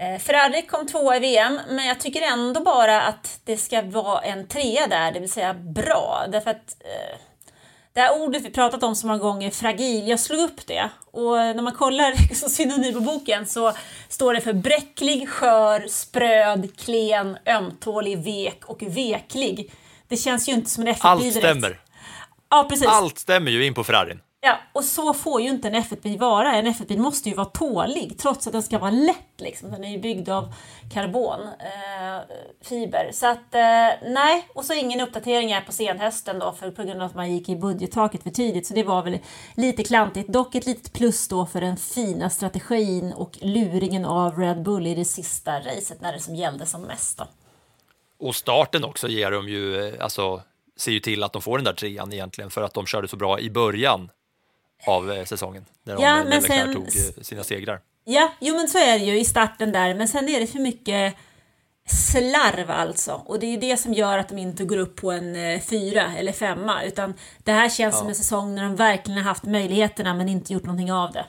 Speaker 3: Eh, Ferrari kom tvåa i VM, men jag tycker ändå bara att det ska vara en trea där, det vill säga bra. Därför att eh, det här ordet vi pratat om så många gånger, fragil, jag slog upp det. Och när man kollar så synonym på boken så står det för bräcklig, skör, spröd, klen, ömtålig, vek och veklig. Det känns ju inte som en F1-bil
Speaker 2: Allt
Speaker 3: direkt.
Speaker 2: stämmer.
Speaker 3: Ja, precis.
Speaker 2: Allt stämmer ju in på Ferrarin.
Speaker 3: Ja, och så får ju inte en F1-bil vara. En F1-bil måste ju vara tålig trots att den ska vara lätt. Liksom. Den är ju byggd av karbonfiber. så att eh, nej, och så ingen uppdatering här på senhösten då för, på grund av att man gick i budgettaket för tidigt. Så det var väl lite klantigt. Dock ett litet plus då för den fina strategin och luringen av Red Bull i det sista racet när det som gällde som mest. Då.
Speaker 2: Och starten också ger de ju, eh, alltså, ser ju till att de får den där trean egentligen för att de körde så bra i början av eh, säsongen. När de,
Speaker 3: Ja,
Speaker 2: när
Speaker 3: men sen-
Speaker 2: tog eh, sina segrar.
Speaker 3: Ja, jo men så är det ju i starten där, men sen är det för mycket slarv alltså. Och det är ju det som gör att de inte går upp på en eh, fyra eller femma, utan det här känns som en säsong när de verkligen har haft möjligheterna men inte gjort någonting av det.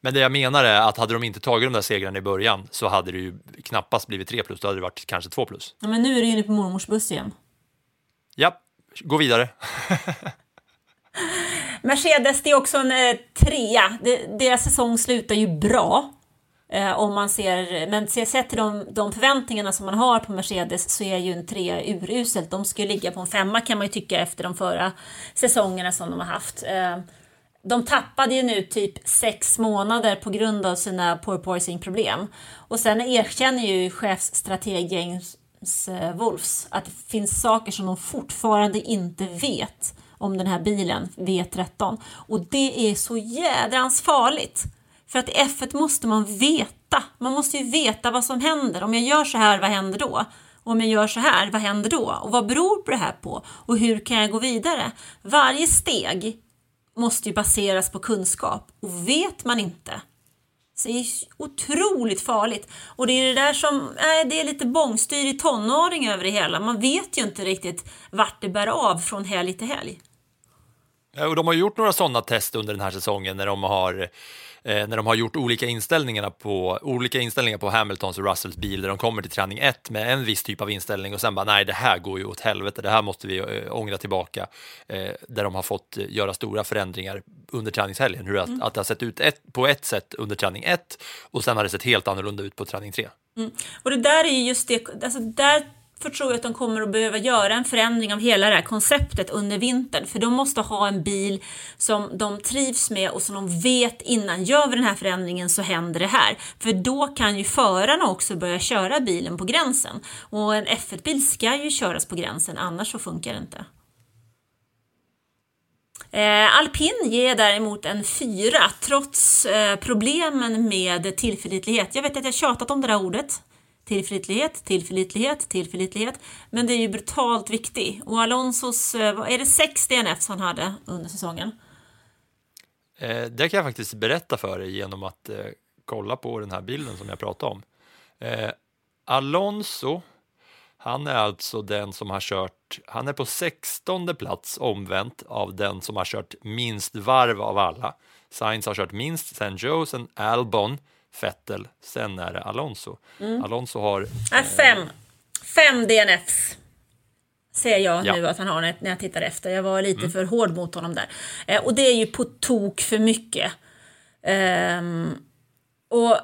Speaker 2: Men det jag menar är att hade de inte tagit de där segrarna i början så hade det ju knappast blivit 3 plus, då hade det varit kanske 2 plus.
Speaker 3: Ja, men nu är det ju inne på mormors buss igen.
Speaker 2: Ja, gå vidare.
Speaker 3: Mercedes, det är också en eh, trea. Det, deras säsong slutar ju bra. Eh, om man ser, men sett till de, de förväntningarna som man har på Mercedes så är ju en trea uruselt. De ska ju ligga på en femma kan man ju tycka efter de förra säsongerna som de har haft. Eh, de tappade ju nu typ sex månader på grund av sina porpoising-problem. Och sen erkänner ju chefsstrateg James Eh, Wolfs att det finns saker som de fortfarande inte vet om den här bilen, V13. Och det är så jädrans farligt. För att i F1 måste man veta. Man måste ju veta vad som händer. Om jag gör så här, vad händer då? Och om jag gör så här, vad händer då? Och vad beror på det här på? Och hur kan jag gå vidare? Varje steg måste ju baseras på kunskap. Och vet man inte, så är otroligt farligt. Och det är det där som, nej, det är lite bångstyrig tonåring över det hela. Man vet ju inte riktigt vart det bär av från helg till helg.
Speaker 2: Ja, Och de har gjort några sådana test under den här säsongen när de har när de har gjort olika inställningar på, olika inställningar på Hamiltons och Russells bil där de kommer till träning 1 med en viss typ av inställning och sen bara nej det här går ju åt helvete, det här måste vi eh, ångra tillbaka. Eh, där de har fått eh, göra stora förändringar under träningshelgen. Hur att, att det har sett ut ett, på ett sätt under träning 1 och sen har det sett helt annorlunda ut på träning 3.
Speaker 3: Och det där är ju just det, alltså där för tror jag att de kommer att behöva göra en förändring av hela det här konceptet under vintern. För de måste ha en bil som de trivs med och som de vet innan, gör vi den här förändringen så händer det här. För då kan ju förarna också börja köra bilen på gränsen. Och en F1-bil ska ju köras på gränsen, annars så funkar det inte. Eh, Alpin ger däremot en fyra trots eh, problemen med tillförlitlighet. Jag vet att jag tjatat om det där ordet. Tillförlitlighet, tillförlitlighet, tillförlitlighet. Men det är ju brutalt viktig. Och Alonsos, eh, vad är det sex DNFs han hade under säsongen?
Speaker 2: Eh, det kan jag faktiskt berätta för dig genom att eh, kolla på den här bilden som jag pratade om. Eh, Alonso, han är alltså den som har kört, han är på 16 plats omvänt av den som har kört minst varv av alla. Sainz har kört minst, sen Joe, sen Albon, Vettel, sen är det Alonso. Alonso har
Speaker 3: Äh, fem. Fem DNFs. Ser jag
Speaker 2: Ja.
Speaker 3: nu att han har när jag tittar efter. Jag var lite för hård mot honom där. Eh, och det är ju på tok för mycket. Ehm, och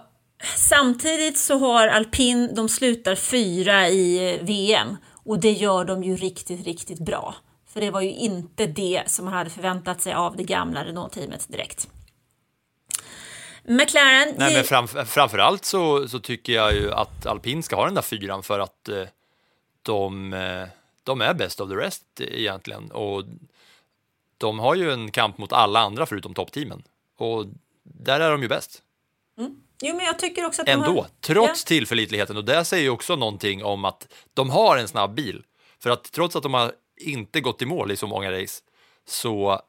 Speaker 3: samtidigt så har alpin, de slutar fyra i eh, VM. Och det gör de ju riktigt, riktigt bra. För det var ju inte det som man hade förväntat sig av det gamla Renault-teamet direkt. McLaren...
Speaker 2: Nej, men fram, framförallt så, så tycker jag ju att alpin ska ha den där fyran för att eh, de, eh, de är best of the rest egentligen. Och de har ju en kamp mot alla andra förutom toppteamen. Och där är de ju bäst.
Speaker 3: Jo, men jag tycker också att de
Speaker 2: Ändå,
Speaker 3: har...
Speaker 2: trots tillförlitligheten. Och det säger ju också någonting om att de har en snabb bil. För att trots att de har inte gått i mål i så många race så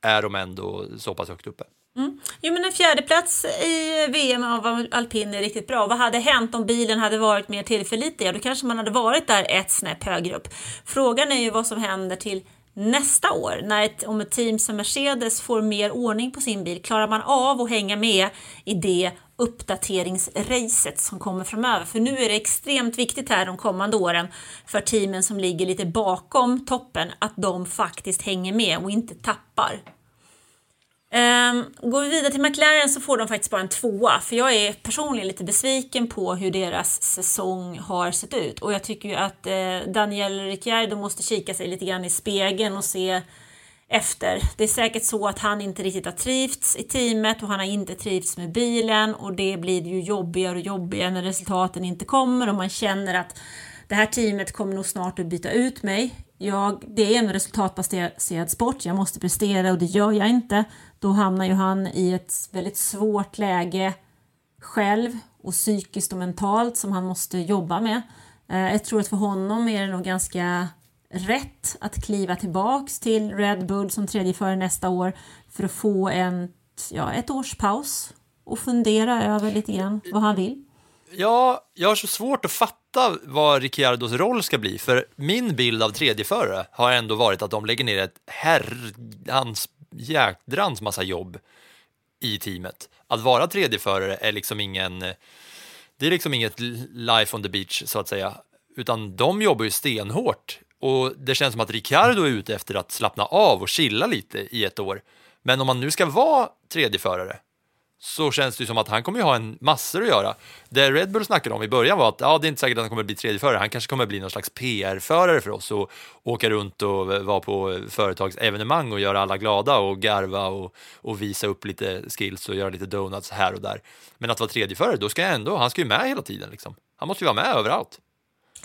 Speaker 2: är de ändå så pass högt uppe. Mm.
Speaker 3: Jo men en fjärde plats i VM av alpin är riktigt bra. Vad hade hänt om bilen hade varit mer tillförlitlig? Ja, då kanske man hade varit där ett snäpp högre upp. Frågan är ju vad som händer till nästa år när ett, om ett team som Mercedes får mer ordning på sin bil. Klarar man av att hänga med i det uppdateringsracet som kommer framöver? För nu är det extremt viktigt här de kommande åren för teamen som ligger lite bakom toppen att de faktiskt hänger med och inte tappar. Um, går vi vidare till McLaren så får de faktiskt bara en tvåa för jag är personligen lite besviken på hur deras säsong har sett ut och jag tycker ju att eh, Daniel Ricciardo måste kika sig lite grann i spegeln och se efter. Det är säkert så att han inte riktigt har trivts i teamet och han har inte trivts med bilen och det blir ju jobbigare och jobbigare när resultaten inte kommer och man känner att det här teamet kommer nog snart att byta ut mig. Jag, det är en resultatbaserad sport, jag måste prestera och det gör jag inte. Då hamnar ju han i ett väldigt svårt läge själv och psykiskt och mentalt som han måste jobba med. Eh, jag tror att för honom är det nog ganska rätt att kliva tillbaks till Red Bull som tredje före nästa år för att få en, ja, ett års paus och fundera över lite grann vad han vill.
Speaker 2: Ja, jag har så svårt att fatta vad Ricciardos roll ska bli, för min bild av tredjeförare har ändå varit att de lägger ner ett herrans jädrans massa jobb i teamet. Att vara tredjeförare är liksom ingen, det är liksom inget life on the beach så att säga, utan de jobbar ju stenhårt och det känns som att Ricciardo är ute efter att slappna av och chilla lite i ett år. Men om man nu ska vara tredjeförare så känns det ju som att han kommer ju ha en massor att göra. Det Red Bull snackade om i början var att ja, det är inte säkert att han kommer bli tredjeförare. Han kanske kommer bli någon slags PR-förare för oss och åka runt och vara på företagsevenemang och göra alla glada och garva och, och visa upp lite skills och göra lite donuts här och där. Men att vara tredjeförare, då ska jag ändå, han ska ju med hela tiden liksom. Han måste ju vara med överallt.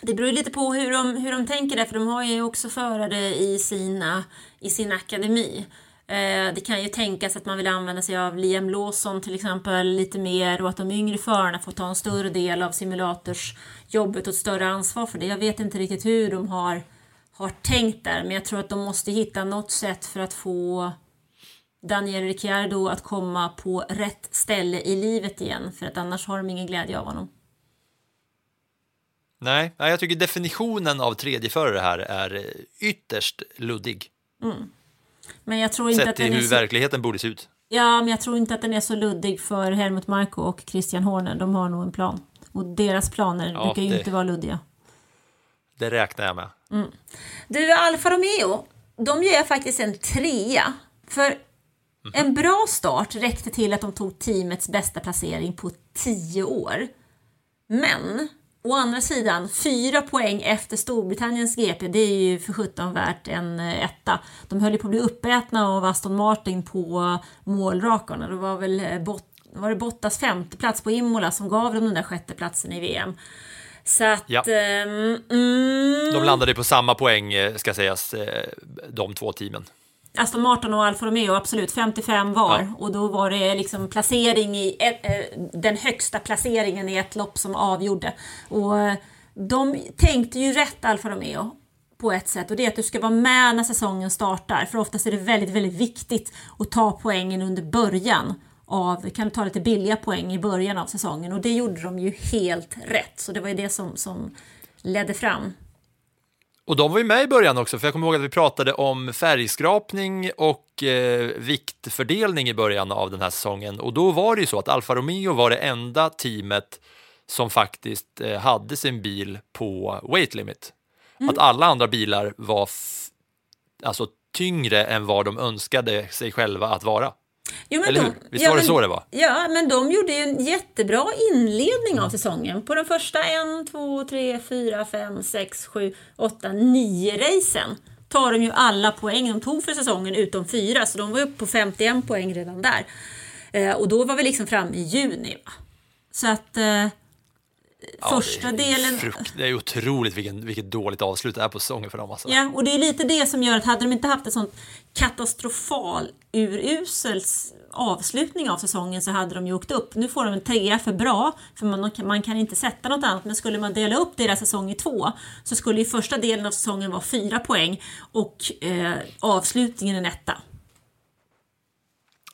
Speaker 3: Det beror ju lite på hur de, hur de tänker där, för de har ju också förare i, sina, i sin akademi. Eh, det kan ju tänkas att man vill använda sig av Liam Lawson till exempel lite mer och att de yngre förarna får ta en större del av simulatorsjobbet och ett större ansvar för det. Jag vet inte riktigt hur de har, har tänkt där, men jag tror att de måste hitta något sätt för att få Daniel Ricciardo att komma på rätt ställe i livet igen, för att annars har de ingen glädje av honom.
Speaker 2: Nej, jag tycker definitionen av tredjeförare här är ytterst luddig.
Speaker 3: Men jag tror inte
Speaker 2: Sett
Speaker 3: att den är
Speaker 2: hur
Speaker 3: så...
Speaker 2: verkligheten borde se ut.
Speaker 3: Ja, men jag tror inte att den är så luddig för Helmut Marko och Christian Horner. De har nog en plan. Och deras planer
Speaker 2: Ja,
Speaker 3: brukar ju
Speaker 2: det-
Speaker 3: inte vara luddiga.
Speaker 2: Det räknar jag med.
Speaker 3: Du, Alfa Romeo, de ger faktiskt en trea. För en bra start räckte till att de tog teamets bästa placering på 10 år. Men å andra sidan, fyra poäng efter Storbritanniens GP, det är ju för sjutton värt en eh, etta. De höll ju på att bli uppätna av Aston Martin på målrakarna. Det var väl eh, Bot- var det Bottas femte plats på Imola som gav dem den där sjätteplatsen i VM. Så att...
Speaker 2: Ja.
Speaker 3: ehm, mm,
Speaker 2: De landade på samma poäng, eh, ska sägas, de två teamen.
Speaker 3: Aston Martin och Alfa Romeo, absolut 55 var.
Speaker 2: Ja.
Speaker 3: Och då var det liksom placering i eh, den högsta placeringen i ett lopp som avgjorde. Och eh, de tänkte ju rätt Alfa Romeo på ett sätt och det är att du ska vara med när säsongen startar. För oftast är det väldigt, väldigt viktigt att ta poängen under början av, kan du ta lite billiga poäng i början av säsongen och det gjorde de ju helt rätt. Så det var ju det som, som ledde fram.
Speaker 2: Och de var ju med i början också, för jag kommer ihåg att vi pratade om färgskrapning och eh, viktfördelning i början av den här säsongen. Och då var det ju så att Alfa Romeo var det enda teamet som faktiskt eh, hade sin bil på weight limit. Att alla andra bilar var alltså tyngre än vad de önskade sig själva att vara.
Speaker 3: Jo, men
Speaker 2: Eller
Speaker 3: de-
Speaker 2: hur? Visst var det
Speaker 3: men-
Speaker 2: så det var?
Speaker 3: Ja, men de gjorde ju en jättebra inledning av säsongen. På de första en, två, tre, fyra, fem, sex, sju, åtta, nio racen tar de ju alla poäng de tog för säsongen utom fyra, så de var uppe på 51 poäng redan där. Eh, och då var vi liksom framme i juni. Va? Så att eh, första
Speaker 2: det är,
Speaker 3: delen...
Speaker 2: Frukt, det är otroligt vilken, vilket dåligt avslut det är på säsongen för dem. Alltså.
Speaker 3: Ja, och det är lite det som gör att hade de inte haft en sån katastrofal urusel avslutning av säsongen så hade de ju åkt upp. Nu får de en trea för bra, för man, man kan inte sätta något annat. Men skulle man dela upp deras säsong i två så skulle ju första delen av säsongen vara fyra poäng och eh, avslutningen en etta.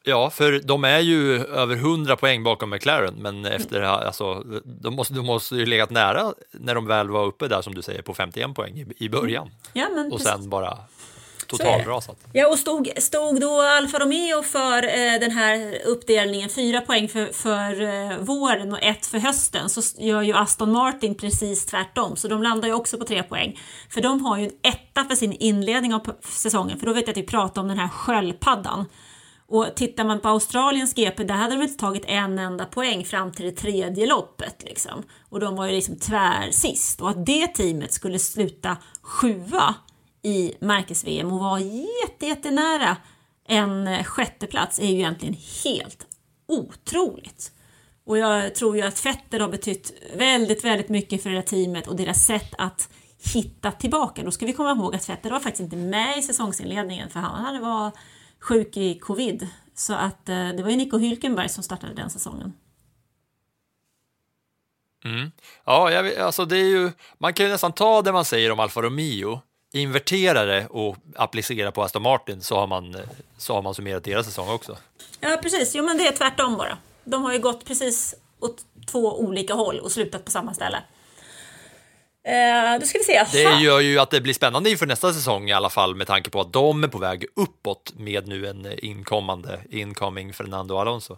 Speaker 2: Ja, för de är ju över 100 poäng bakom McLaren, men efter, alltså, de måste, de måste ju legat nära när de väl var uppe där som du säger på 51 poäng i, i början.
Speaker 3: Ja, men
Speaker 2: Och
Speaker 3: precis.
Speaker 2: sen bara totalrasat.
Speaker 3: Ja, och stod, stod då Alfa Romeo för eh, den här uppdelningen, fyra poäng för, för eh, våren och ett för hösten, så gör ju Aston Martin precis tvärtom. Så de landar ju också på tre poäng. För de har ju en etta för sin inledning av säsongen, för då vet jag att vi pratar om den här sköldpaddan. Och tittar man på Australiens GP, där hade de inte tagit en enda poäng fram till det tredje loppet. Liksom. Och de var ju liksom tvärsist. Och att det teamet skulle sluta sjua i märkes-VM och vara jätte, jättenära en sjätteplats är ju egentligen helt otroligt. Och jag tror ju att Fetter har betytt väldigt, väldigt mycket för det här teamet och deras sätt att hitta tillbaka. Då ska vi komma ihåg att Fetter var faktiskt inte med i säsongsinledningen för han hade var sjuk i covid. Så att eh, det var ju Nico Hülkenberg som startade den säsongen.
Speaker 2: Ja, jag, alltså det är ju, man kan ju nästan ta det man säger om Alfa Romeo, invertera det och applicera på Aston Martin så har man, eh, så har man summerat deras säsong också.
Speaker 3: Ja, precis. Jo, men det är tvärtom bara. De har ju gått precis åt två olika håll och slutat på samma ställe. Eh, då ska vi se.
Speaker 2: Det gör ju att det blir spännande inför nästa säsong i alla fall med tanke på att de är på väg uppåt med nu en inkommande incoming Fernando Alonso.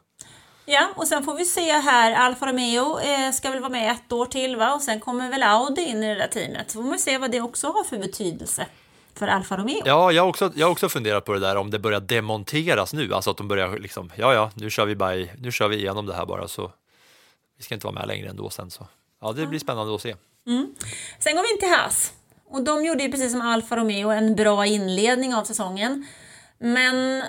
Speaker 3: Ja, och sen får vi se här. Alfa Romeo eh, ska väl vara med ett år till va? Och sen kommer väl Audi in i det där teamet. Så får man se vad det också har för betydelse för Alfa Romeo.
Speaker 2: Ja, jag har också, jag har också funderat på det där om det börjar demonteras nu, alltså att de börjar liksom, ja, ja, nu kör vi bara, i- nu kör vi igenom det här bara så vi ska inte vara med längre ändå sen så. Ja, det blir spännande att se. Mm.
Speaker 3: Sen går vi in till Haas. Och de gjorde ju precis som Alfa Romeo en bra inledning av säsongen. Men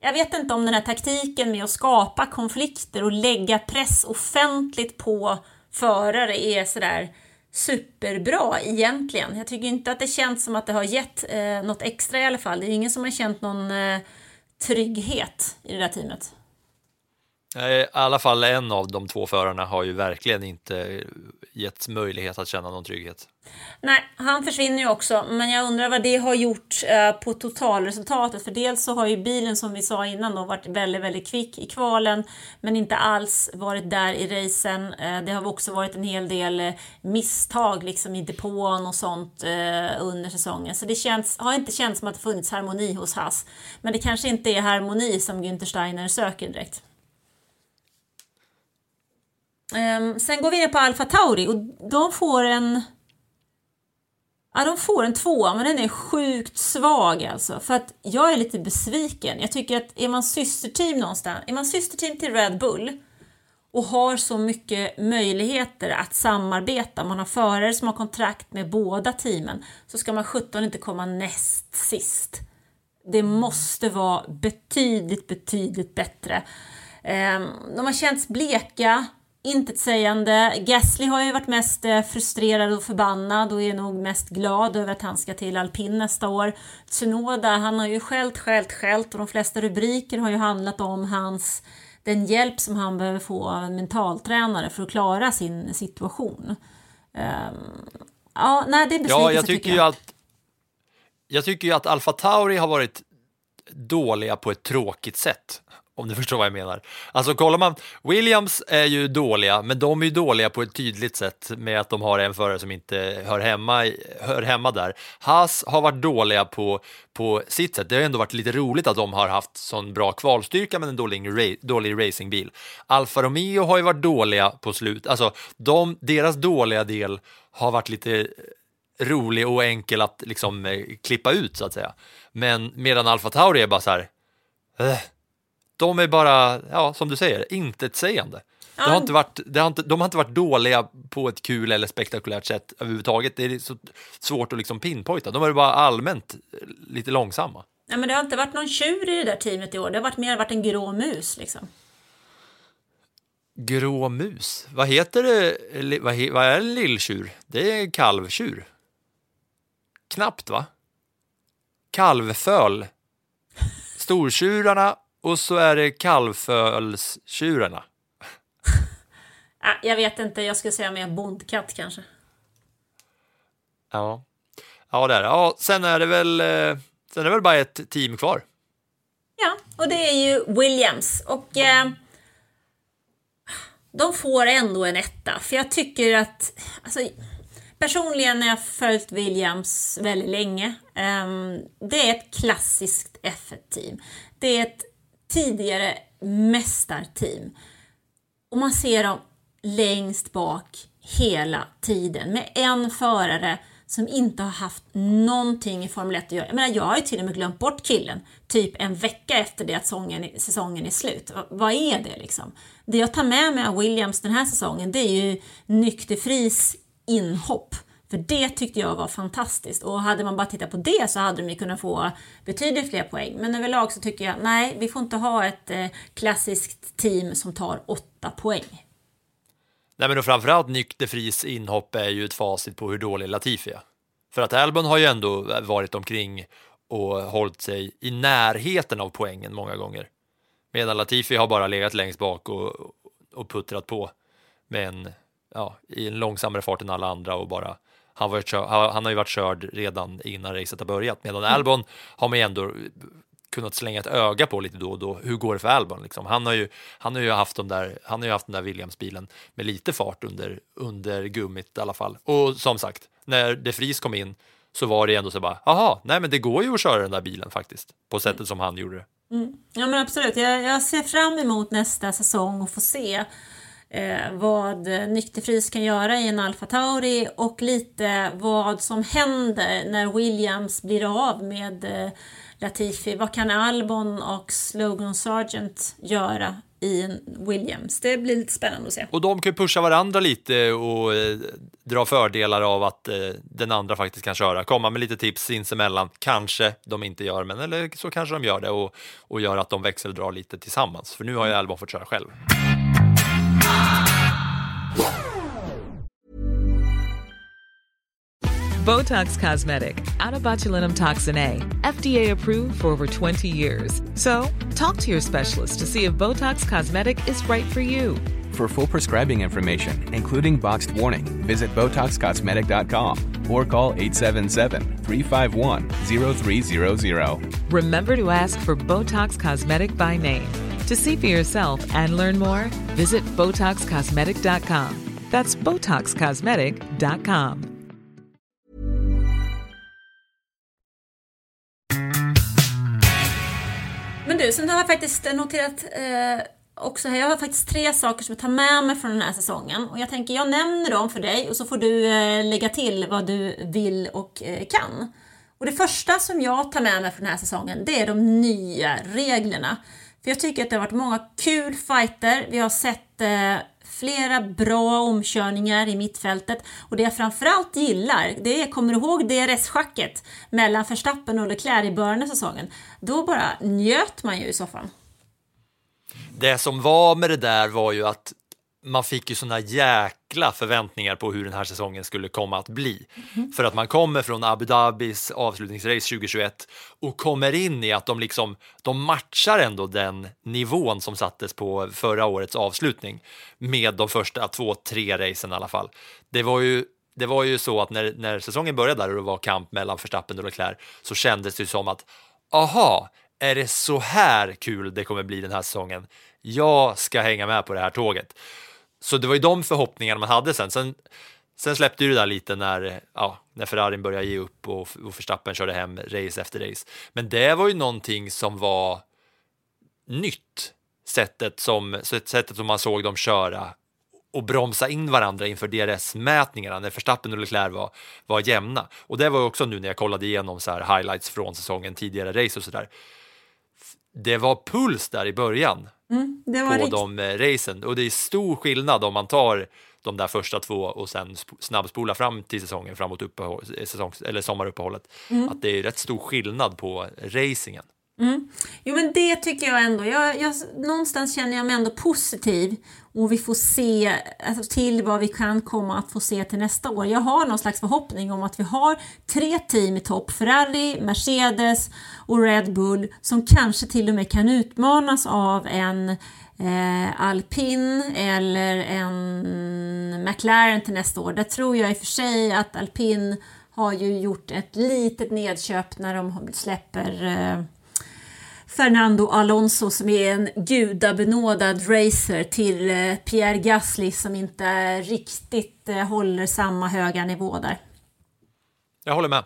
Speaker 3: jag vet inte om den här taktiken med att skapa konflikter och lägga press offentligt på förare är sådär superbra egentligen. Jag tycker inte att det känns som att det har gett eh, något extra i alla fall. Det är ingen som har känt någon eh, trygghet i det där teamet.
Speaker 2: Eh, I alla fall en av de två förarna har ju verkligen inte getts möjlighet att känna någon trygghet.
Speaker 3: Nej, han försvinner ju också, men jag undrar vad det har gjort eh, på totalresultatet. För dels så har ju bilen som vi sa innan då varit väldigt, väldigt kvick i kvalen, men inte alls varit där i racen. Eh, det har också varit en hel del misstag liksom i depån och sånt under säsongen. Så det känns, har inte känts som att det funnits harmoni hos Haas. Men det kanske inte är harmoni som Günther Steiner söker direkt. Ehm, sen går vi ner på Alfa Tauri och de får en Ja, de får en tvåa, men den är sjukt svag alltså. För att jag är lite besviken. Jag tycker att är man systerteam någonstans, är man systerteam till Red Bull och har så mycket möjligheter att samarbeta, man har förare som har kontrakt med båda teamen, så ska man 17 inte komma näst sist. Det måste vara betydligt, betydligt bättre. Ehm, de har känts bleka, intetsägande. Gasly har ju varit mest eh, frustrerad och förbannad och är nog mest glad över att han ska till alpin nästa år. Tsunoda, han har ju skällt, skällt, skällt och de flesta rubriker har ju handlat om hans den hjälp som han behöver få av en mentaltränare för att klara sin situation. Ehm, ja, nej, det är besvikelse
Speaker 2: Ja, jag tycker ju att jag tycker ju att Alfa Tauri har varit dåliga på ett tråkigt sätt. Om du förstår vad jag menar. Alltså kollar man, Williams är ju dåliga, men de är ju dåliga på ett tydligt sätt med att de har en förare som inte hör hemma, hör hemma där. Haas har varit dåliga på, på sitt sätt. Det har ju ändå varit lite roligt att de har haft sån bra kvalstyrka men en dålig, dålig racingbil. Alfa Romeo har ju varit dåliga på slut, alltså de, deras dåliga del har varit lite rolig och enkel att liksom eh, klippa ut så att säga. Men medan Alfa Tauri är bara så här, äh de är bara, ja som du säger, intetsägande. Det har inte varit, det har inte, de har inte varit dåliga på ett kul eller spektakulärt sätt överhuvudtaget. Det är så svårt att liksom pinpointa. De är bara allmänt lite långsamma.
Speaker 3: Nej, men det har inte varit någon tjur i det där teamet i år. Det har varit mer varit en grå mus liksom.
Speaker 2: Grå mus, vad heter det? Vad, he, vad är en lilltjur? Det är kalvtjur. Knappt va? Kalvföl. Stortjurarna och så är det kalvfölstjurarna.
Speaker 3: Ah, jag vet inte, jag skulle säga mer bondkatt kanske.
Speaker 2: Ja, ja det är det. Ja, sen är det väl, eh, sen är det väl bara ett team kvar.
Speaker 3: Ja, och det är ju Williams. Och eh, de får ändå en etta, för jag tycker att... Alltså, personligen har jag följt Williams väldigt länge. Eh, det är ett klassiskt F1-team. Det är ett tidigare mästarteam. Och man ser dem längst bak hela tiden med en förare som inte har haft någonting i Formel 1 att göra. Jag menar, jag har ju till och med glömt bort killen typ en vecka efter det att sången, säsongen är slut. V vad är det liksom? Det jag tar med mig av Williams den här säsongen det är ju Nykterfris inhopp. För det tyckte jag var fantastiskt och hade man bara tittat på det så hade de ju kunnat få betydligt fler poäng. Men överlag så tycker jag nej, vi får inte ha ett eh, klassiskt team som tar åtta poäng.
Speaker 2: Nej, men och framförallt Nykterfris inhopp är ju ett facit på hur dålig Latifi är. För att Albon har ju ändå varit omkring och hållit sig i närheten av poängen många gånger. Medan Latifi har bara legat längst bak och, och puttrat på men ja, i en långsammare fart än alla andra och bara han, var, han har ju varit körd redan innan racet har börjat. Medan Albon har man ju ändå kunnat slänga ett öga på lite då och då. Hur går det för Albon? Liksom? Han, har ju, han har ju haft de där, han har ju haft den där Williams-bilen med lite fart under, under gummit i alla fall. Och som sagt, när De Vries kom in så var det ändå så bara, jaha, nej men det går ju att köra den där bilen faktiskt, på sättet mm. som han gjorde det.
Speaker 3: Mm. Ja men absolut, jag, jag, ser fram emot nästa säsong och få se eh, vad Nykterfris kan göra i en Alfa Tauri och lite vad som händer när Williams blir av med eh, Latifi. Vad kan Albon och Slogan Sargent göra i en Williams? Det blir lite spännande att se.
Speaker 2: Och de kan pusha varandra lite och eh, dra fördelar av att eh, den andra faktiskt kan köra. Komma med lite tips sinsemellan. Kanske de inte gör, men eller så kanske de gör det och, och gör att de växeldrar lite tillsammans. För nu har ju Albon fått köra själv.
Speaker 5: Botox Cosmetic, out of botulinum toxin A, FDA approved for over 20 years. So, talk to your specialist to see if Botox Cosmetic is right for you.
Speaker 6: For full prescribing information, including boxed warning, visit BotoxCosmetic.com or call 877-351-0300.
Speaker 5: Remember to ask for Botox Cosmetic by name. To see for yourself and learn more, visit BotoxCosmetic.com. That's BotoxCosmetic.com.
Speaker 3: Men du, sen har jag faktiskt noterat eh, också här, jag har faktiskt tre saker som jag tar med mig från den här säsongen. Och jag tänker, jag nämner dem för dig och så får du eh, lägga till vad du vill och eh, kan. Och det första som jag tar med mig från den här säsongen, det är de nya reglerna. För jag tycker att det har varit många kul fighter. Vi har sett eh, flera bra omkörningar i mittfältet och det jag framförallt gillar, det är, kommer du ihåg DRS-schacket mellan Verstappen och Leclerc i början av säsongen? Då bara njöt man ju i soffan.
Speaker 2: Det som var med det där var ju att man fick ju såna jäkla förväntningar på hur den här säsongen skulle komma att bli. Mm. För att man kommer från Abu Dhabis avslutningsrace 2021 och kommer in i att de liksom, de matchar ändå den nivån som sattes på förra årets avslutning med de första två, tre racen i alla fall. Det var ju det var ju så att när, när säsongen började där och det var kamp mellan Verstappen och Leclerc så kändes det som att aha, är det så här kul det kommer bli den här säsongen? Jag ska hänga med på det här tåget. Så det var ju de förhoppningarna man hade sen. Sen, sen släppte ju det där lite när, ja, när Ferrarin började ge upp och, och Verstappen körde hem race efter race. Men det var ju någonting som var nytt. Sättet som, sättet som man såg dem köra och bromsa in varandra inför DRS-mätningarna när Verstappen och Leclerc var, var jämna. Och det var också nu när jag kollade igenom så här highlights från säsongen, tidigare race och sådär. Det var puls där i början
Speaker 3: Mm, på
Speaker 2: de eh, racen och det är stor skillnad om man tar de där första två och sen snabbspola fram till säsongen framåt uppehåll, eh, säsongs, eller sommaruppehållet. Mm. Att det är rätt stor skillnad på racingen.
Speaker 3: Mm. Jo men det tycker jag ändå. Jag, jag, någonstans känner jag mig ändå positiv och vi får se alltså, till vad vi kan komma att få se till nästa år. Jag har någon slags förhoppning om att vi har tre team i topp, Ferrari, Mercedes och Red Bull, som kanske till och med kan utmanas av en eh, alpin eller en McLaren till nästa år. Där tror jag i och för sig att alpin har ju gjort ett litet nedköp när de släpper eh, Fernando Alonso som är en gudabenådad racer till eh, Pierre Gasly som inte riktigt eh, håller samma höga nivå där.
Speaker 2: Jag håller med.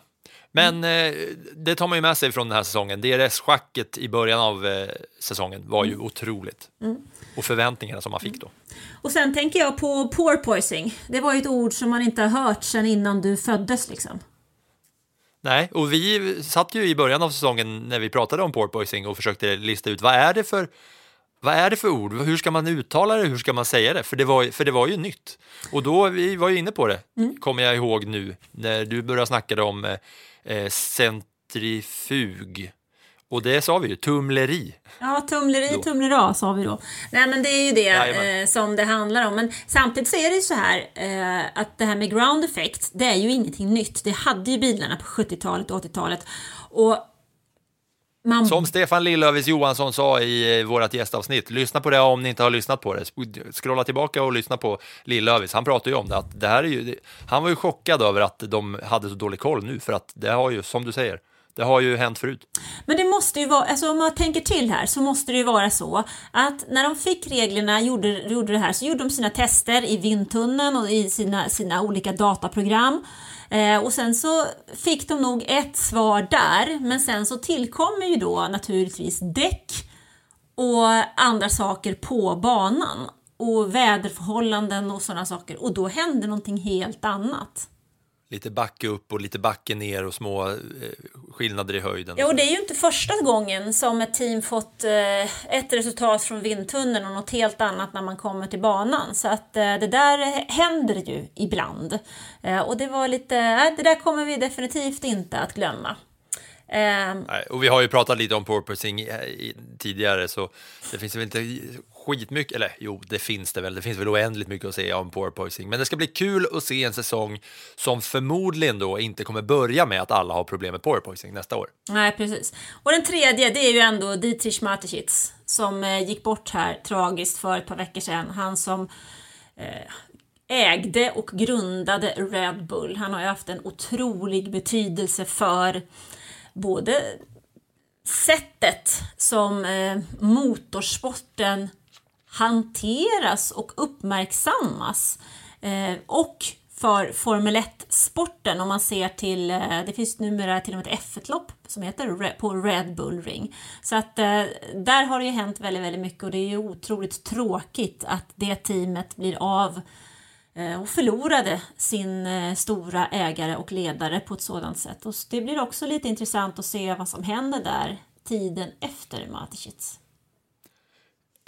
Speaker 2: Men eh, det tar man ju med sig från den här säsongen. DRS-schacket i början av eh, säsongen var ju otroligt. Och förväntningarna som man fick då.
Speaker 3: Och sen tänker jag på porpoising. Det var ju ett ord som man inte har hört sedan innan du föddes liksom.
Speaker 2: Nej, och vi satt ju i början av säsongen när vi pratade om porpoising och försökte lista ut vad är det för vad är det för ord? Hur ska man uttala det? Hur ska man säga det? För det var, för det var ju nytt. Och då, vi var ju inne på det, kommer jag ihåg nu, när du började snacka om eh, eh, centrifug. Och det sa vi ju, tumleri.
Speaker 3: Ja, tumleri,
Speaker 2: Då.
Speaker 3: tumlera sa vi då. Nej, men det är ju det eh, som det handlar om. Men samtidigt så är det ju så här eh, att det här med ground effect, det är ju ingenting nytt. Det hade ju bilarna på 70-talet och 80-talet. Och man
Speaker 2: Som Stefan Lillövis Johansson sa i eh, vårt gästavsnitt, lyssna på det om ni inte har lyssnat på det. Scrolla tillbaka och lyssna på Lillövis. Han pratade ju om det, att det här är ju, han var ju chockad över att de hade så dålig koll nu, för att det har ju, som du säger, det har ju hänt förut.
Speaker 3: Men det måste ju vara, alltså om man tänker till här så måste det ju vara så att när de fick reglerna, gjorde, gjorde det här, så gjorde de sina tester i vindtunneln och i sina, sina olika dataprogram. Eh, och sen så fick de nog ett svar där, men sen så tillkommer ju då naturligtvis däck och andra saker på banan och väderförhållanden och sådana saker och då hände någonting helt annat.
Speaker 2: Lite backe upp och lite backe ner och små eh, skillnader i höjden.
Speaker 3: Ja, och det är ju inte första gången som ett team fått eh, ett resultat från vindtunneln och något helt annat när man kommer till banan. Så att eh, det där händer ju ibland. Och det var lite, det där kommer vi definitivt inte att glömma. Eh,
Speaker 2: Nej, och vi har ju pratat lite om porpoising tidigare, så det finns väl inte skitmycket, eller jo, det finns det väl, det finns väl oändligt mycket att säga om porpoising, men det ska bli kul att se en säsong som förmodligen då inte kommer börja med att alla har problem med porpoising nästa år.
Speaker 3: Nej, precis. Och den tredje, det är ju ändå Dietrich Mateschitz som eh, gick bort här tragiskt för ett par veckor sedan. Han som eh, ägde och grundade Red Bull. Han har ju haft en otrolig betydelse för både sättet som eh, motorsporten hanteras och uppmärksammas eh, och för Formel 1-sporten om man ser till, eh, det finns numera till och med ett F1-lopp som heter på Red Bull Ring. Så att eh, där har det ju hänt väldigt, väldigt mycket och det är ju otroligt tråkigt att det teamet blir av eh, och förlorade sin eh, stora ägare och ledare på ett sådant sätt. Och det blir också lite intressant att se vad som händer där tiden efter Mateschitz.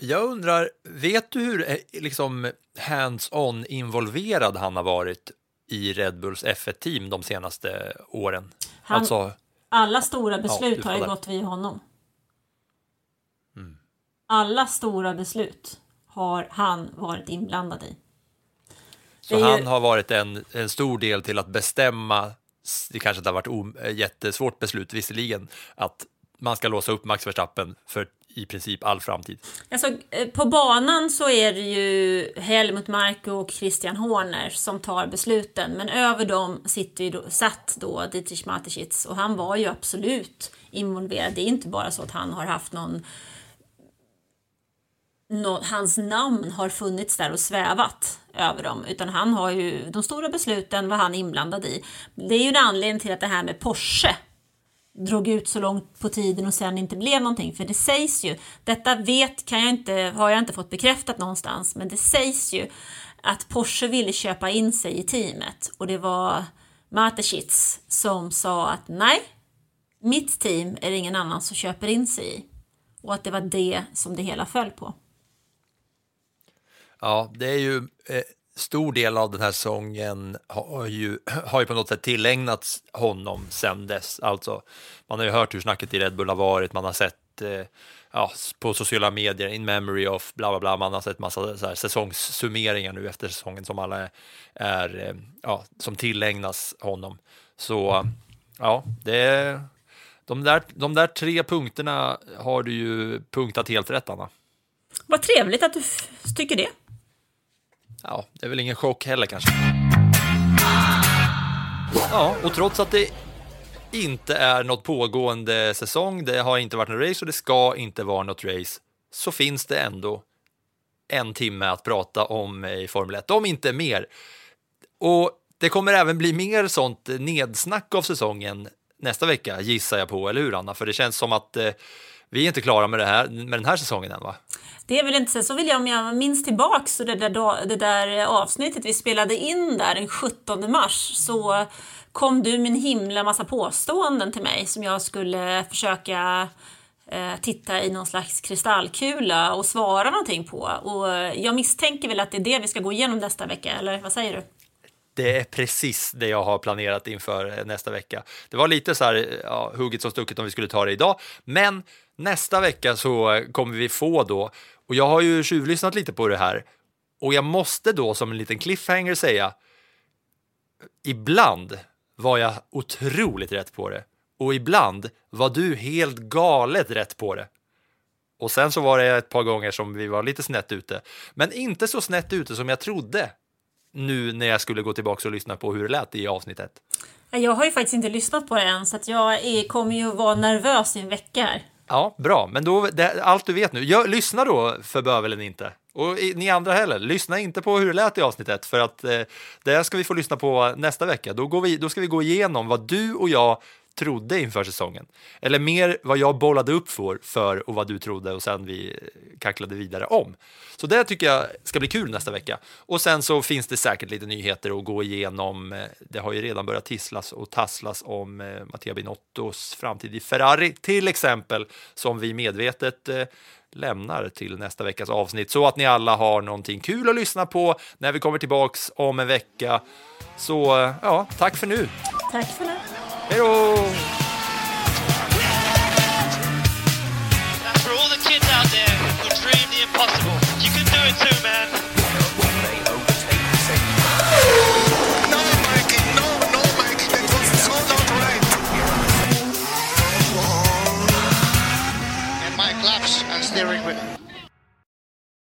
Speaker 2: Jag undrar, vet du hur eh, liksom hands-on involverad han har varit i Red Bulls F1-team de senaste åren?
Speaker 3: Han-
Speaker 2: Alltså,
Speaker 3: Alla stora beslut
Speaker 2: du
Speaker 3: har ju gått via honom. Alla stora beslut har han varit inblandad i.
Speaker 2: Så
Speaker 3: ju-
Speaker 2: han har varit en, en stor del till att bestämma, det kanske inte har varit o, eh, jättesvårt beslut visserligen, att man ska låsa upp Max Verstappen för i princip all framtid.
Speaker 3: Alltså, eh, på banan så är det ju Helmut Marko och Christian Horner som tar besluten, men över dem sitter ju då, satt då Dietrich Mateschitz och han var ju absolut involverad. Det är inte bara så att han har haft någon hans namn har funnits där och svävat över dem, utan han har ju de stora besluten var han inblandad i. Det är ju en anledning till att det här med Porsche drog ut så långt på tiden och sen inte blev någonting. För det sägs ju, detta vet, kan jag inte, har jag inte fått bekräftat någonstans, men det sägs ju att Porsche ville köpa in sig i teamet och det var Mateschitz som sa att nej, mitt team är det ingen annan som köper in sig i. Och att det var det som det hela föll på.
Speaker 2: Ja, det är ju eh, stor del av den här säsongen har ju, har ju på något sätt tillägnats honom sen dess. Alltså, man har ju hört hur snacket i Red Bull har varit, man har sett eh, ja, på sociala medier, in memory of bla bla bla, man har sett massa så här, säsongssummeringar nu efter säsongen som alla är, eh, ja, som tillägnas honom. Så ja, det är, de, där, de där tre punkterna har du ju punktat helt rätt, Anna.
Speaker 3: Vad trevligt att du tycker det.
Speaker 2: Ja, det är väl ingen chock heller kanske. Ja, och trots att det inte är något pågående säsong, det har inte varit något race och det ska inte vara något race, så finns det ändå en timme att prata om i Formel 1, om inte mer. Och det kommer även bli mer sånt nedsnack av säsongen nästa vecka, gissar jag på, eller hur Anna? För det känns som att eh, vi är inte klara med, det här, med den här säsongen än, va?
Speaker 3: Det är väl inte så. Så vill jag, om jag minns tillbaks det där, det där avsnittet vi spelade in där den 17 mars så kom du med en himla massa påståenden till mig som jag skulle försöka eh, titta i någon slags kristallkula och svara någonting på. Och jag misstänker väl att det är det vi ska gå igenom nästa vecka, eller vad säger du?
Speaker 2: Det är precis det jag har planerat inför eh, nästa vecka. Det var lite så här eh, ja, hugget som stucket om vi skulle ta det idag, men nästa vecka så kommer vi få då, och jag har ju tjuvlyssnat lite på det här, och jag måste då som en liten cliffhanger säga, ibland var jag otroligt rätt på det och ibland var du helt galet rätt på det. Och sen så var det ett par gånger som vi var lite snett ute, men inte så snett ute som jag trodde nu när jag skulle gå tillbaka och lyssna på hur det lät i avsnittet.
Speaker 3: Jag har ju faktiskt inte lyssnat på det än, så att jag är, kommer ju vara nervös i en vecka här.
Speaker 2: Ja, bra, men då, det, allt du vet nu, jag, lyssna då för bövelen inte. Och ni andra heller, lyssna inte på hur det lät i avsnittet för att eh, det ska vi få lyssna på nästa vecka. Då, går vi, då ska vi gå igenom vad du och jag trodde inför säsongen. Eller mer vad jag bollade upp för, för och vad du trodde och sen vi kacklade vidare om. Så det tycker jag ska bli kul nästa vecka. Och sen så finns det säkert lite nyheter att gå igenom. Det har ju redan börjat tisslas och tasslas om eh, Mattia Binottos framtid i Ferrari till exempel, som vi medvetet eh, lämnar till nästa veckas avsnitt så att ni alla har någonting kul att lyssna på när vi kommer tillbaks om en vecka. Så eh, ja, tack för nu.
Speaker 3: Tack för nu.
Speaker 2: Hello.
Speaker 1: For all the kids out there who dream the impossible, you can do it too, man.
Speaker 7: No, Mikey, no, no, Mikey, was so not right. And Mike and.